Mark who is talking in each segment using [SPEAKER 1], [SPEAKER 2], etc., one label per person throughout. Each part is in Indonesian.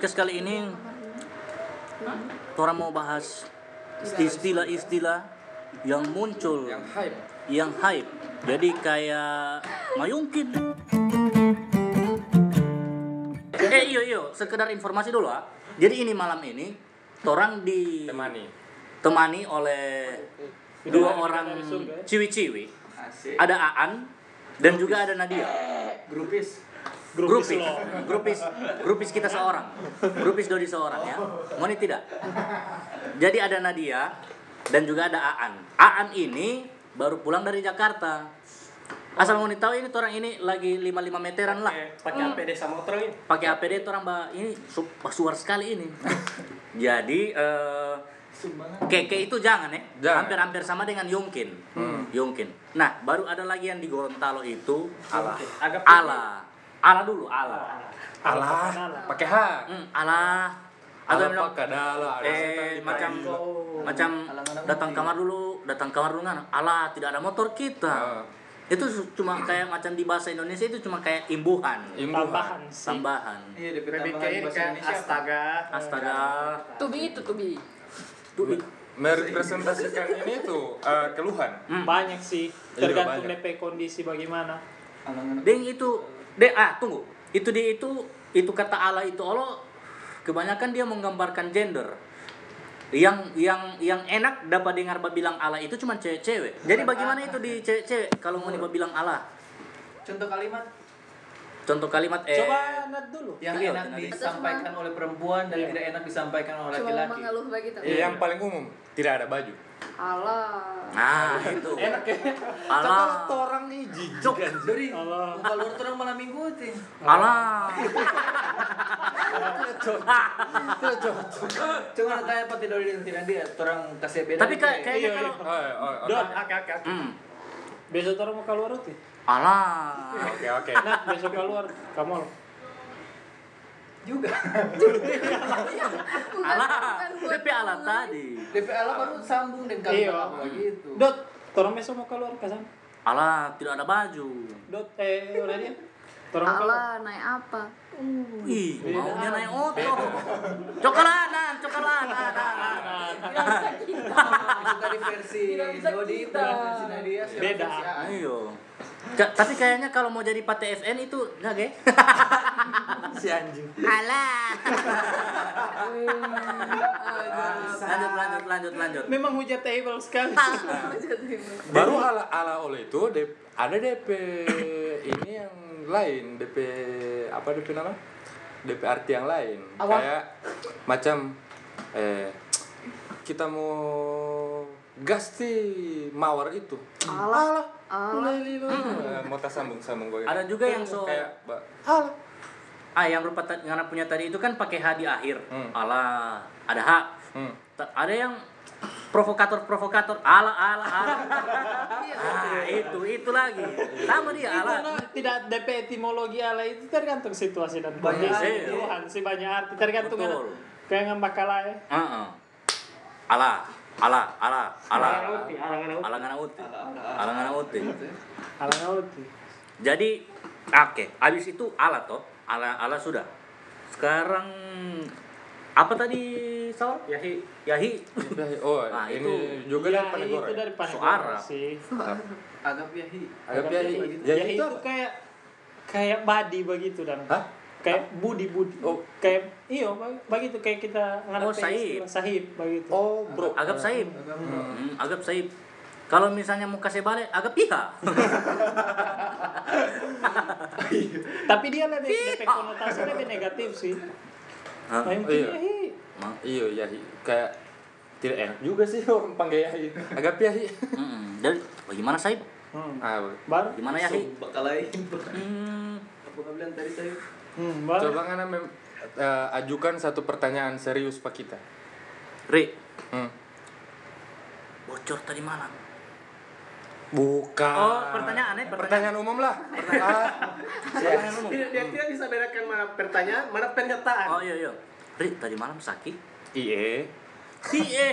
[SPEAKER 1] Podcast kali ini Orang mau bahas istilah-istilah yang muncul
[SPEAKER 2] yang hype.
[SPEAKER 1] yang hype. Jadi kayak mayungkin. Eh iyo iyo. Sekedar informasi dulu ah. Jadi ini malam ini orang
[SPEAKER 2] temani.
[SPEAKER 1] ditemani oleh dua orang ciwi-ciwi. Ada Aan dan juga ada Nadia.
[SPEAKER 2] Grupis
[SPEAKER 1] grupis grupis. grupis. Kita seorang. Grupis Dodi seorang ya. Mau nih tidak? Jadi ada Nadia dan juga ada Aan. Aan ini baru pulang dari Jakarta. Asal mau tahu ini orang ini lagi 55 meteran lah.
[SPEAKER 2] Pakai APD sama motor ini.
[SPEAKER 1] Pakai APD orang mbak ini su- suar sekali ini. Jadi eh keke itu jangan ya.
[SPEAKER 2] Jangan.
[SPEAKER 1] hampir-hampir sama dengan Yungkin. Yungkin. Nah baru ada lagi yang di Gorontalo itu.
[SPEAKER 2] Agak
[SPEAKER 1] ala ala dulu ala
[SPEAKER 2] alah. Pakai H.
[SPEAKER 1] Hmm, ala ada
[SPEAKER 2] alah
[SPEAKER 1] yang bilang
[SPEAKER 2] setan
[SPEAKER 1] eh
[SPEAKER 2] di
[SPEAKER 1] macam macam datang kamar dulu datang kamar dulu kan. Ala tidak ada motor kita.
[SPEAKER 2] Ah.
[SPEAKER 1] itu cuma kayak macam di bahasa Indonesia itu cuma kayak imbuhan.
[SPEAKER 2] Imbuhan.
[SPEAKER 3] Tambahan sih.
[SPEAKER 1] tambahan.
[SPEAKER 4] Iya, bahasa
[SPEAKER 2] kan
[SPEAKER 4] Indonesia.
[SPEAKER 2] astaga.
[SPEAKER 1] Astaga.
[SPEAKER 5] Tubi itu tubi.
[SPEAKER 1] tuh
[SPEAKER 2] merepresentasikan ini tuh eh, keluhan.
[SPEAKER 3] Banyak sih,
[SPEAKER 2] Iya,
[SPEAKER 3] tergantung
[SPEAKER 2] banyak.
[SPEAKER 3] DP kondisi bagaimana.
[SPEAKER 1] Deng itu, deh ah tunggu, itu dia itu itu kata Allah itu Allah kebanyakan dia menggambarkan gender. Yang yang yang enak dapat dengar bilang Allah itu cuma cewek-cewek. Jadi bagaimana itu di cewek-cewek kalau mau dibawa bilang Allah?
[SPEAKER 4] Contoh kalimat
[SPEAKER 1] Contoh kalimat eh
[SPEAKER 3] Coba Nat dulu.
[SPEAKER 4] yang
[SPEAKER 1] Iya,
[SPEAKER 4] enak
[SPEAKER 1] benar.
[SPEAKER 4] disampaikan oleh perempuan dan
[SPEAKER 3] Iya.
[SPEAKER 4] tidak enak disampaikan oleh
[SPEAKER 5] Cuma
[SPEAKER 4] laki-laki.
[SPEAKER 5] mengeluh begitu.
[SPEAKER 2] Eh, yang paling umum tidak ada baju
[SPEAKER 5] Allah.
[SPEAKER 1] Nah, itu.
[SPEAKER 2] enak ya
[SPEAKER 1] Allah.
[SPEAKER 2] orang nih
[SPEAKER 1] Cuk.
[SPEAKER 4] Jadi,
[SPEAKER 3] Allah.
[SPEAKER 4] buka luar terang malam minggu tuh.
[SPEAKER 1] Allah.
[SPEAKER 4] Cuma tanya apa tidak dan tidak dia, orang kasih beda.
[SPEAKER 1] Tapi kayak
[SPEAKER 3] Iya,
[SPEAKER 1] kayaknya
[SPEAKER 3] iya.
[SPEAKER 1] kalau
[SPEAKER 2] oke
[SPEAKER 3] Dot.
[SPEAKER 2] oke oke oke
[SPEAKER 1] hmm,
[SPEAKER 3] Besok orang mau keluar tuh.
[SPEAKER 1] Allah.
[SPEAKER 2] oke oke
[SPEAKER 3] Nat, besok keluar. Kamu
[SPEAKER 4] juga.
[SPEAKER 1] Tapi Allah
[SPEAKER 5] ngomong.
[SPEAKER 1] tadi.
[SPEAKER 4] DPL baru sambung dengan
[SPEAKER 3] Iya.
[SPEAKER 4] kalimat begitu.
[SPEAKER 3] Dot, orang besok mau keluar ke sana.
[SPEAKER 1] Allah tidak ada baju.
[SPEAKER 3] Dot, eh, udah dia. Keluar.
[SPEAKER 5] Allah naik apa?
[SPEAKER 1] Ih, maunya naik oto.
[SPEAKER 4] Tadi versi
[SPEAKER 5] Tidak bisa
[SPEAKER 4] Dodi,
[SPEAKER 5] kita.
[SPEAKER 4] versi Nadia, siapa
[SPEAKER 3] Beda.
[SPEAKER 4] versi.
[SPEAKER 1] Ayo. Ka- tapi kayaknya kalau mau jadi Pate FN itu enggak, Ge?
[SPEAKER 2] si anjing
[SPEAKER 1] Alah. lanjut, lanjut, lanjut, lanjut.
[SPEAKER 3] Memang hujatable sekali.
[SPEAKER 2] baru ala ala oleh itu ada DP ini yang lain DP apa DP nama DP arti yang lain
[SPEAKER 3] Apa?
[SPEAKER 2] kayak macam eh kita mau gas di mawar itu
[SPEAKER 5] Allah. Allah.
[SPEAKER 2] Eh, mau tas sambung sambung gue
[SPEAKER 1] Ada juga yang so
[SPEAKER 2] kayak
[SPEAKER 1] ah yang rupa anak punya tadi itu kan pakai H di akhir.
[SPEAKER 2] Hmm.
[SPEAKER 1] Alah, ada H.
[SPEAKER 2] hmm.
[SPEAKER 1] Ada yang provokator-provokator ala ala ala. ah, itu itu lagi. Sama dia
[SPEAKER 3] Itu
[SPEAKER 1] ala.
[SPEAKER 3] no, tidak DP etimologi ala itu tergantung situasi dan
[SPEAKER 4] Banyak
[SPEAKER 3] kondisi. Tuhan sih banyak arti tergantung
[SPEAKER 1] Betul.
[SPEAKER 3] kayak ngambakala ya.
[SPEAKER 1] Heeh. Ala, ala, ala, ala.
[SPEAKER 3] alang-alang uti.
[SPEAKER 1] Alangan uti. Alangan uti. Jadi oke, habis itu ala toh. Ala ala sudah. Sekarang apa tadi Saul? Yahi. Yahi.
[SPEAKER 2] oh
[SPEAKER 1] Nah,
[SPEAKER 2] ini
[SPEAKER 1] itu-
[SPEAKER 2] juga
[SPEAKER 3] ya,
[SPEAKER 2] dari Panegoro
[SPEAKER 3] itu
[SPEAKER 2] ya?
[SPEAKER 3] dari Panegoro
[SPEAKER 1] Suara.
[SPEAKER 3] sih.
[SPEAKER 4] Agak yahi.
[SPEAKER 2] Agak ya,
[SPEAKER 3] Jadi,
[SPEAKER 2] ya,
[SPEAKER 3] ya
[SPEAKER 2] itu
[SPEAKER 3] itu kayak kayak body begitu dan
[SPEAKER 2] Hah?
[SPEAKER 3] Kayak budi budi
[SPEAKER 2] Oh.
[SPEAKER 3] kayak iyo bag- begitu kayak kita
[SPEAKER 1] Oh,
[SPEAKER 3] ngarep
[SPEAKER 1] sahib.
[SPEAKER 3] istilah sahib begitu
[SPEAKER 2] oh bro
[SPEAKER 1] Agap saib. Hmm, agap saib. Kalau misalnya mau kasih balik, agak piha.
[SPEAKER 3] tapi dia lebih lebih konotasi lebih negatif sih
[SPEAKER 1] Hah?
[SPEAKER 3] Nah,
[SPEAKER 2] Iya.
[SPEAKER 3] ya,
[SPEAKER 2] iya ya kayak tidak enak juga sih orang panggil Yahi agak Yahi
[SPEAKER 1] Mm-mm. Jadi bagaimana saib?
[SPEAKER 3] hmm.
[SPEAKER 2] ah,
[SPEAKER 3] baru
[SPEAKER 1] Gimana Yahi?
[SPEAKER 4] Bakal lain.
[SPEAKER 1] Hmm,
[SPEAKER 4] Apa kau bilang tadi saya?
[SPEAKER 3] Hmm, baru
[SPEAKER 2] coba kan mem- eh, ajukan satu pertanyaan serius pak kita
[SPEAKER 1] Ri,
[SPEAKER 2] hmm.
[SPEAKER 1] bocor tadi malam.
[SPEAKER 2] bukan
[SPEAKER 1] Oh, pertanyaannya pertanyaan.
[SPEAKER 2] pertanyaan umum lah ah,
[SPEAKER 1] Pertanyaan umum.
[SPEAKER 6] Dia, dia tidak bisa bedakan mana pertanyaan, mana pernyataan.
[SPEAKER 1] Oh iya iya. Ri, tadi malam sakit?
[SPEAKER 2] iye
[SPEAKER 1] Iya,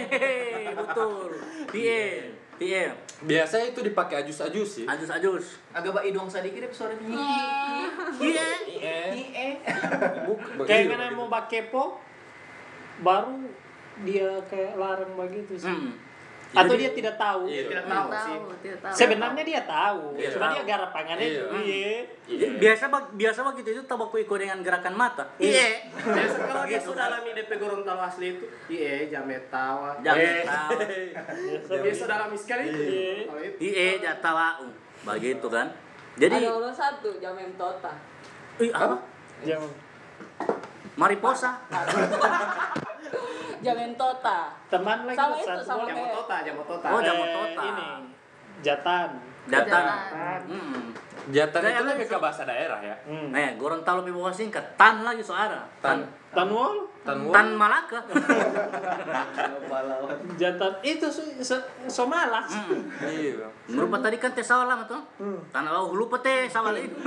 [SPEAKER 1] betul. Iya. Iya,
[SPEAKER 2] Biasa itu dipakai ajus-ajus sih.
[SPEAKER 1] ajus-ajus.
[SPEAKER 4] Agak bak idong sedikit deh suara ini.
[SPEAKER 1] Iya.
[SPEAKER 4] Iya.
[SPEAKER 2] Buk-
[SPEAKER 3] Kayak
[SPEAKER 2] iya,
[SPEAKER 3] mana
[SPEAKER 2] begitu.
[SPEAKER 3] mau pakai kepo, baru dia kayak larang begitu sih.
[SPEAKER 1] Hmm.
[SPEAKER 3] Atau
[SPEAKER 1] Jadi-
[SPEAKER 3] dia tidak tahu.
[SPEAKER 2] Iya.
[SPEAKER 6] Tidak
[SPEAKER 5] Tidak
[SPEAKER 6] tahu sih.
[SPEAKER 5] tahu, tidak tahu.
[SPEAKER 3] Sebenarnya dia tahu,
[SPEAKER 1] Iya,
[SPEAKER 3] cuma
[SPEAKER 1] tahu.
[SPEAKER 3] dia garapangannya
[SPEAKER 2] Iya.
[SPEAKER 3] iya.
[SPEAKER 2] Iya.
[SPEAKER 1] Biasa bag- biasa begitu itu tabak ikut dengan gerakan mata. Iya.
[SPEAKER 6] Biasa kalau dia sudah alami DP Gorontalo asli itu, iya jamet tawa.
[SPEAKER 1] Jangan
[SPEAKER 2] Eh.
[SPEAKER 1] tahu.
[SPEAKER 6] Dia sudah alami sekali itu.
[SPEAKER 3] Iya.
[SPEAKER 1] Iya, jatawa. Begitu kan. Jadi
[SPEAKER 5] Ada orang satu, Jamem Tota.
[SPEAKER 1] Ih, apa?
[SPEAKER 3] Jangan.
[SPEAKER 1] Mariposa.
[SPEAKER 5] Jamem Tota.
[SPEAKER 3] Teman lagi
[SPEAKER 5] Sama itu, sama
[SPEAKER 3] Eh,
[SPEAKER 6] Jamotota, Jamotota.
[SPEAKER 1] Oh,
[SPEAKER 3] eh,
[SPEAKER 1] Jamotota.
[SPEAKER 3] Ini Jatan.
[SPEAKER 1] Jatan.
[SPEAKER 5] Jatan.
[SPEAKER 1] Hmm.
[SPEAKER 2] Itu lebih ke bahasa daerah ya.
[SPEAKER 3] Hmm.
[SPEAKER 1] Eh, Gorontalo pi bawa singkat. Tan lagi soara.
[SPEAKER 2] Tan.
[SPEAKER 3] Tanwol,
[SPEAKER 2] Tan
[SPEAKER 1] Tan Malaka.
[SPEAKER 3] Jatan itu so, so, so malas.
[SPEAKER 1] Hmm.
[SPEAKER 2] Iya.
[SPEAKER 1] Merupa tadi kan teh sawal lama tuh.
[SPEAKER 3] Hmm.
[SPEAKER 1] Tanah oh, lupa teh sawal itu.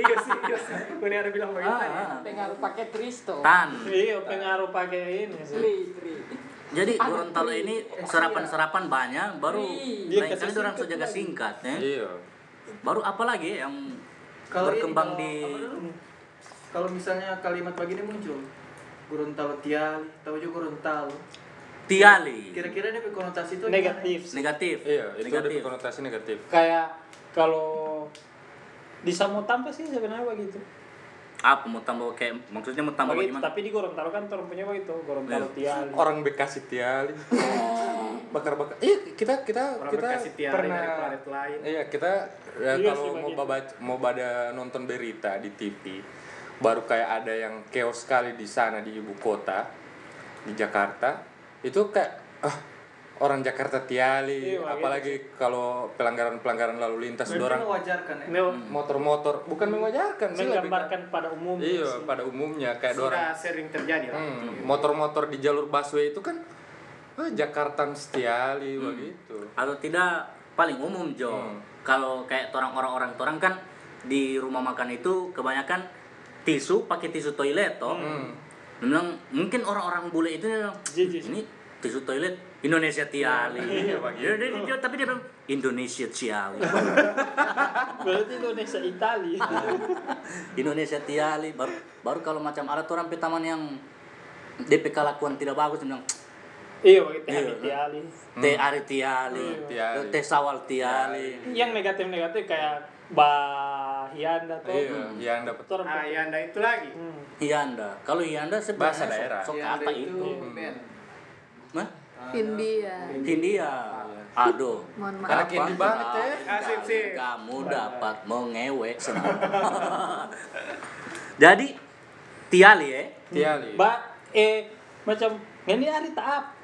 [SPEAKER 6] Iya sih, iya sih. Ini ada bilang begitu.
[SPEAKER 1] Ah, ah.
[SPEAKER 5] Pengaruh pakai Tristo.
[SPEAKER 1] Tan.
[SPEAKER 3] Iya, pengaruh pakai ini sih.
[SPEAKER 5] Tri, Tri.
[SPEAKER 1] Jadi Gorontalo ini serapan-serapan banyak, baru lain kali orang
[SPEAKER 3] singkat
[SPEAKER 1] sudah jaga
[SPEAKER 3] lagi.
[SPEAKER 1] singkat ya.
[SPEAKER 2] Iya.
[SPEAKER 1] Baru apa lagi yang
[SPEAKER 4] Kalau ini,
[SPEAKER 1] berkembang
[SPEAKER 4] kalau-
[SPEAKER 1] di?
[SPEAKER 4] Kalau misalnya kalimat begini muncul, Gorontalo Tiali, tahu juga Gorontalo.
[SPEAKER 1] Tiali.
[SPEAKER 4] Kira-kira dia konotasi itu
[SPEAKER 3] Negatif.
[SPEAKER 1] Negatif.
[SPEAKER 2] Iya, itu ada
[SPEAKER 1] negatif.
[SPEAKER 2] konotasi negatif.
[SPEAKER 3] Kayak kalau di Samutamba sih sebenarnya begitu.
[SPEAKER 1] Apa mau tambah kayak maksudnya mau tambah bagaimana?
[SPEAKER 3] tapi di Gorontalo kan orang punya begitu, Gorontalo
[SPEAKER 1] Iya.
[SPEAKER 3] Tiali.
[SPEAKER 2] Orang Bekasi Tiali. Bakar-bakar. Iya, kita kita
[SPEAKER 6] Orang
[SPEAKER 2] kita
[SPEAKER 6] berkasih tiari
[SPEAKER 2] pernah
[SPEAKER 6] dari planet lain.
[SPEAKER 2] Iya, kita ya,
[SPEAKER 3] Iya
[SPEAKER 2] kalau
[SPEAKER 3] sih,
[SPEAKER 2] mau baca mau pada nonton berita di TV, baru kayak ada yang chaos sekali di sana di ibu kota di Jakarta. Itu kayak ah orang Jakarta Tiali,
[SPEAKER 3] Iya, begitu
[SPEAKER 2] apalagi kalau pelanggaran-pelanggaran lalu lintas
[SPEAKER 4] Berarti
[SPEAKER 2] orang
[SPEAKER 4] mewajarkan ya.
[SPEAKER 3] Ini
[SPEAKER 2] motor-motor bukan ke-
[SPEAKER 3] menggambarkan pada umumnya
[SPEAKER 2] Iya,
[SPEAKER 3] sih.
[SPEAKER 2] pada umumnya kayak orang
[SPEAKER 6] Sudah sering terjadi lah.
[SPEAKER 2] Hmm, motor-motor di jalur busway itu kan ah, Jakarta Setiali begitu.
[SPEAKER 1] Atau tidak paling umum Jo.
[SPEAKER 2] Hmm.
[SPEAKER 1] Kalau kayak orang orang-orang orang kan di rumah makan itu kebanyakan tisu pakai tisu toilet toh.
[SPEAKER 2] Hmm.
[SPEAKER 1] Bilang mungkin orang-orang bule itu ini tisu toilet Indonesia Tiali.
[SPEAKER 2] Iya, begitu.
[SPEAKER 1] Ya, dia- dia- tapi dia bilang Indonesia Tiali.
[SPEAKER 3] Berarti Indonesia Itali.
[SPEAKER 1] Indonesia Tiali baru baru kalau macam ada orang taman yang DP kelakuan tidak bagus bilang
[SPEAKER 3] iya, begitu
[SPEAKER 1] Iya,
[SPEAKER 3] Hamid Tiali.
[SPEAKER 1] teh Ari Tiali, teh Sawal Tiali.
[SPEAKER 3] Yang negatif-negatif kayak Bahianda tuh.
[SPEAKER 2] Iya, yang dapat
[SPEAKER 3] Itu orang
[SPEAKER 6] Ah, iya, anda itu lagi.
[SPEAKER 3] Hmm.
[SPEAKER 1] Hianda. Kalau Hianda
[SPEAKER 2] Bahasa
[SPEAKER 1] sebenarnya
[SPEAKER 2] daerah.
[SPEAKER 1] sok,
[SPEAKER 4] ada
[SPEAKER 1] itu?
[SPEAKER 4] band.
[SPEAKER 1] Hah?
[SPEAKER 5] India.
[SPEAKER 1] Hindia. Aduh.
[SPEAKER 5] Mohon maaf.
[SPEAKER 2] Anak banget ya.
[SPEAKER 6] Ah, sip, sip.
[SPEAKER 1] Kamu dapat mengewek senang. Jadi Tiali ya.
[SPEAKER 2] Tiali.
[SPEAKER 3] Ba eh macam ini hari taap.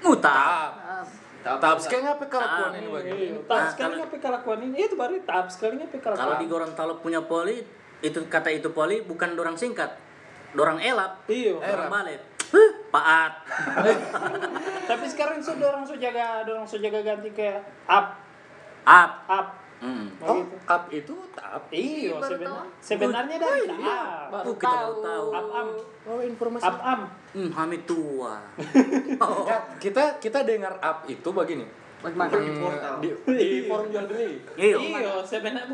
[SPEAKER 2] Tahap.
[SPEAKER 5] Maaf.
[SPEAKER 2] Tahap sekali ngapa kelakuan
[SPEAKER 1] Ah,
[SPEAKER 2] ini
[SPEAKER 3] Iya,
[SPEAKER 2] bagi?
[SPEAKER 3] taap
[SPEAKER 1] Nah,
[SPEAKER 3] sekali
[SPEAKER 1] kalau-
[SPEAKER 3] apa kelakuan ini? Itu baru taap sekali apa kelakuan.
[SPEAKER 1] Kalau di Gorontalo punya poli, itu kata itu poli bukan dorang singkat. Dorang elap.
[SPEAKER 3] Iya.
[SPEAKER 1] Dorang balik. Huh, Paat.
[SPEAKER 3] Tapi sekarang sudah orang sudah jaga, orang sudah jaga ganti ke up,
[SPEAKER 1] Up.
[SPEAKER 3] up.
[SPEAKER 1] Hmm.
[SPEAKER 2] Oh,
[SPEAKER 3] Begitu.
[SPEAKER 2] up itu tahap.
[SPEAKER 3] Iya,
[SPEAKER 5] baru
[SPEAKER 3] sebenar,
[SPEAKER 5] tahu.
[SPEAKER 3] sebenarnya dari taap.
[SPEAKER 5] Baru
[SPEAKER 1] Oh, kita
[SPEAKER 5] tahu.
[SPEAKER 1] tahu.
[SPEAKER 3] Up am,
[SPEAKER 2] Oh, informasi.
[SPEAKER 3] up am.
[SPEAKER 1] Hmm, Hamid tua.
[SPEAKER 2] Ya, kita kita dengar up itu begini.
[SPEAKER 5] Bagaimana?
[SPEAKER 2] Hmm, di, di forum jual beli.
[SPEAKER 1] Iya.
[SPEAKER 3] Iya, sebenarnya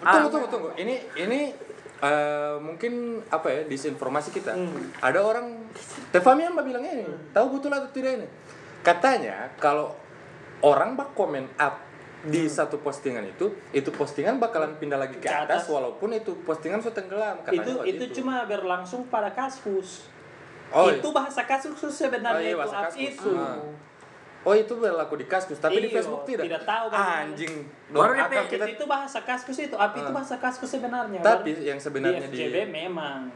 [SPEAKER 2] Tunggu, tunggu, tunggu. Ini ini eh, mungkin apa ya disinformasi kita. Ada orang Tefami yang bilangnya ini. Tahu betul atau tidak ini? Katanya kalau orang bak komen up di satu postingan itu, itu postingan bakalan pindah lagi ke
[SPEAKER 3] Ke
[SPEAKER 2] atas,
[SPEAKER 3] atas.
[SPEAKER 2] walaupun itu postingan sudah tenggelam. Katanya
[SPEAKER 3] itu
[SPEAKER 2] begitu.
[SPEAKER 3] itu cuma berlangsung pada kasus.
[SPEAKER 2] Oh,
[SPEAKER 3] itu bahasa kasus sebenarnya
[SPEAKER 2] Oh, iya,
[SPEAKER 3] itu
[SPEAKER 2] bahasa
[SPEAKER 3] up
[SPEAKER 2] kasus.
[SPEAKER 3] itu.
[SPEAKER 2] Ah. Oh itu berlaku di kaskus, tapi di
[SPEAKER 3] Iya,
[SPEAKER 2] Facebook tidak.
[SPEAKER 3] tidak tahu kan.
[SPEAKER 2] Anjing.
[SPEAKER 1] Baru
[SPEAKER 2] akal kita.
[SPEAKER 3] Itu bahasa kaskus itu, up itu
[SPEAKER 2] Ah.
[SPEAKER 3] bahasa kaskus sebenarnya.
[SPEAKER 2] Tapi yang sebenarnya
[SPEAKER 3] di
[SPEAKER 2] di,
[SPEAKER 3] FJB memang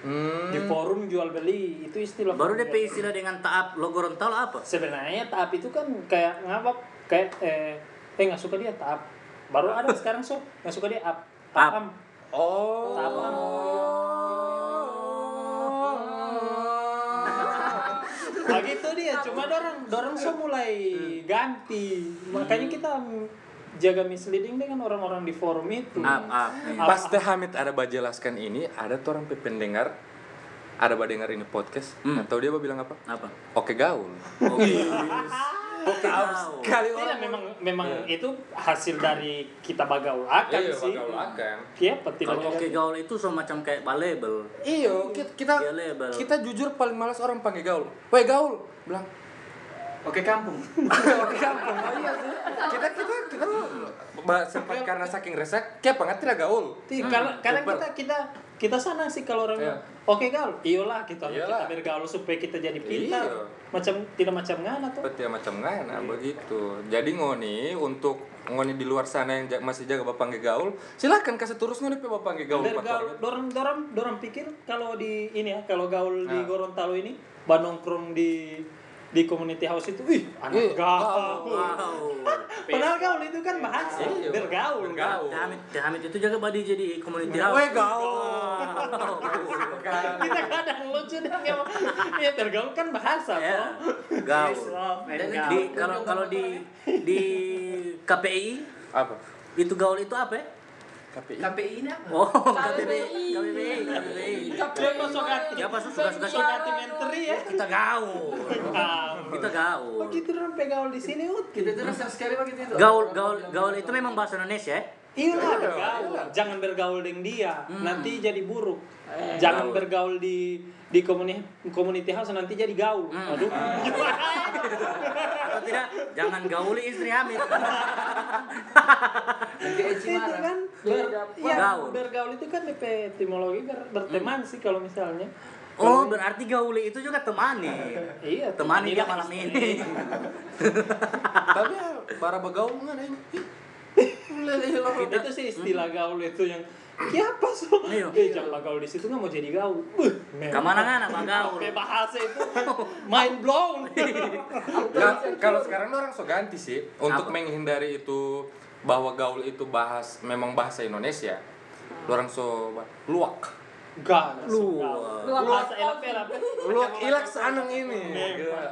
[SPEAKER 2] Hmm.
[SPEAKER 3] di forum jual beli itu istilah.
[SPEAKER 1] Baru DP
[SPEAKER 3] beli.
[SPEAKER 1] istilah dengan taap lo Gorontalo apa?
[SPEAKER 3] Sebenarnya taap itu kan kayak ngapa kayak eh eh nggak suka dia taap. Baru ada sekarang so nggak suka dia. Taap am.
[SPEAKER 2] Oh.
[SPEAKER 3] Taap am. Nah gitu dia, cuma dorang dorang so mulai ganti. Makanya kita jaga misleading dengan orang-orang di forum itu.
[SPEAKER 1] Up. Up.
[SPEAKER 2] Pas Teh Hamid ada bajelaskan ini, ada tuh orang pendengar ada dengar ini podcast
[SPEAKER 1] Hmm.
[SPEAKER 2] atau dia bilang apa
[SPEAKER 1] Apa?
[SPEAKER 2] oke gaul
[SPEAKER 1] Oke. Oke,
[SPEAKER 2] kali
[SPEAKER 3] Tidak, memang memang itu hasil dari kita bagaul akan
[SPEAKER 2] iya
[SPEAKER 3] sih.
[SPEAKER 2] gaul akan
[SPEAKER 3] Siapa tidak
[SPEAKER 1] Kalau oke gaul itu semacam kayak balabel.
[SPEAKER 2] iyo kita kita,
[SPEAKER 1] label.
[SPEAKER 2] kita jujur paling malas orang panggil gaul weh gaul bilang
[SPEAKER 4] Oke kampung.
[SPEAKER 2] oke gampang oh iya sih kita kita kita bah, sempat karena saking resek kayak banget tidak gaul
[SPEAKER 3] Ti, kalau kadang
[SPEAKER 2] super.
[SPEAKER 3] kita kita kita sana sih kalau orang
[SPEAKER 2] Iya.
[SPEAKER 3] oke gaul, iyalah kita
[SPEAKER 2] Iyalah.
[SPEAKER 3] kita bergaul supaya kita jadi pintar.
[SPEAKER 2] Iya.
[SPEAKER 3] Macam tidak macam ngana tuh.
[SPEAKER 2] Betul macam ngana begitu. Jadi ngoni untuk ngoni di luar sana yang masih jaga bapak gaul, silakan kasih terus ngoni pe bapak panggil gaul.
[SPEAKER 3] Bergaul, dorong dorong dorong pikir kalau di ini ya, kalau gaul di
[SPEAKER 2] Nah.
[SPEAKER 3] Gorontalo ini, banongkrong di di community house itu, ih, anak
[SPEAKER 2] Iya,
[SPEAKER 3] gaul.
[SPEAKER 1] Wow.
[SPEAKER 3] Padahal gaul itu kan bahasa,
[SPEAKER 2] Iya.
[SPEAKER 3] bergaul.
[SPEAKER 2] Bergaul.
[SPEAKER 1] Teh Hamid, itu jaga badi jadi community house.
[SPEAKER 2] Weh gaul.
[SPEAKER 3] Kita kadang lucu deh, ya bergaul kan bahasa
[SPEAKER 1] Ya.
[SPEAKER 3] toh.
[SPEAKER 1] Gaul.
[SPEAKER 4] Dan
[SPEAKER 1] Di kalau kalau di di KPI
[SPEAKER 2] Apa?
[SPEAKER 1] itu gaul itu apa ya?
[SPEAKER 2] KPI.
[SPEAKER 4] KPI ini apa?
[SPEAKER 1] Oh, KPI.
[SPEAKER 5] KPI.
[SPEAKER 1] KPI. KPI.
[SPEAKER 3] Siapa sogati?
[SPEAKER 1] Siapa suka-suka sih?
[SPEAKER 3] Sogati menteri ya.
[SPEAKER 1] Kita gaul. Kita gaul.
[SPEAKER 3] Oh gitu dong gaul di sini ut.
[SPEAKER 4] Kita terus sekali begitu itu.
[SPEAKER 1] Gaul gaul gaul itu memang bahasa Indonesia ya?
[SPEAKER 3] Iya lah, bergaul. Jangan bergaul dengan dia,
[SPEAKER 1] Hmm.
[SPEAKER 3] nanti jadi buruk. Jangan
[SPEAKER 1] Gaul.
[SPEAKER 3] bergaul di di community community house nanti jadi gaul.
[SPEAKER 1] Hmm.
[SPEAKER 3] Aduh.
[SPEAKER 1] Atau tidak? Jangan gauli istri Hamid.
[SPEAKER 3] Itu kan ber, ya,
[SPEAKER 1] Gaul.
[SPEAKER 3] bergaul itu kan DP etimologi ber, berteman sih kalau misalnya.
[SPEAKER 1] Oh, berarti gauli itu juga temani.
[SPEAKER 3] Iya,
[SPEAKER 1] Temani dia malam ini.
[SPEAKER 2] Tapi ya, para begaul ngana ini.
[SPEAKER 3] itu sih istilah gaul itu yang ya apa so?
[SPEAKER 1] Iya.
[SPEAKER 3] Eh jangan gaul di situ nggak mau jadi gaul. Ke
[SPEAKER 1] mana ngana Pak gaul?
[SPEAKER 3] Sampai bahasa itu mind blown.
[SPEAKER 2] Nah, kalau sekarang orang so ganti sih untuk
[SPEAKER 1] Apa?
[SPEAKER 2] menghindari itu bahwa gaul itu bahas memang bahasa Indonesia. Orang so luak.
[SPEAKER 3] Gak,
[SPEAKER 1] Lu.
[SPEAKER 5] Luak.
[SPEAKER 3] Bahasa elap-elap.
[SPEAKER 2] Luak ilak sanang ini.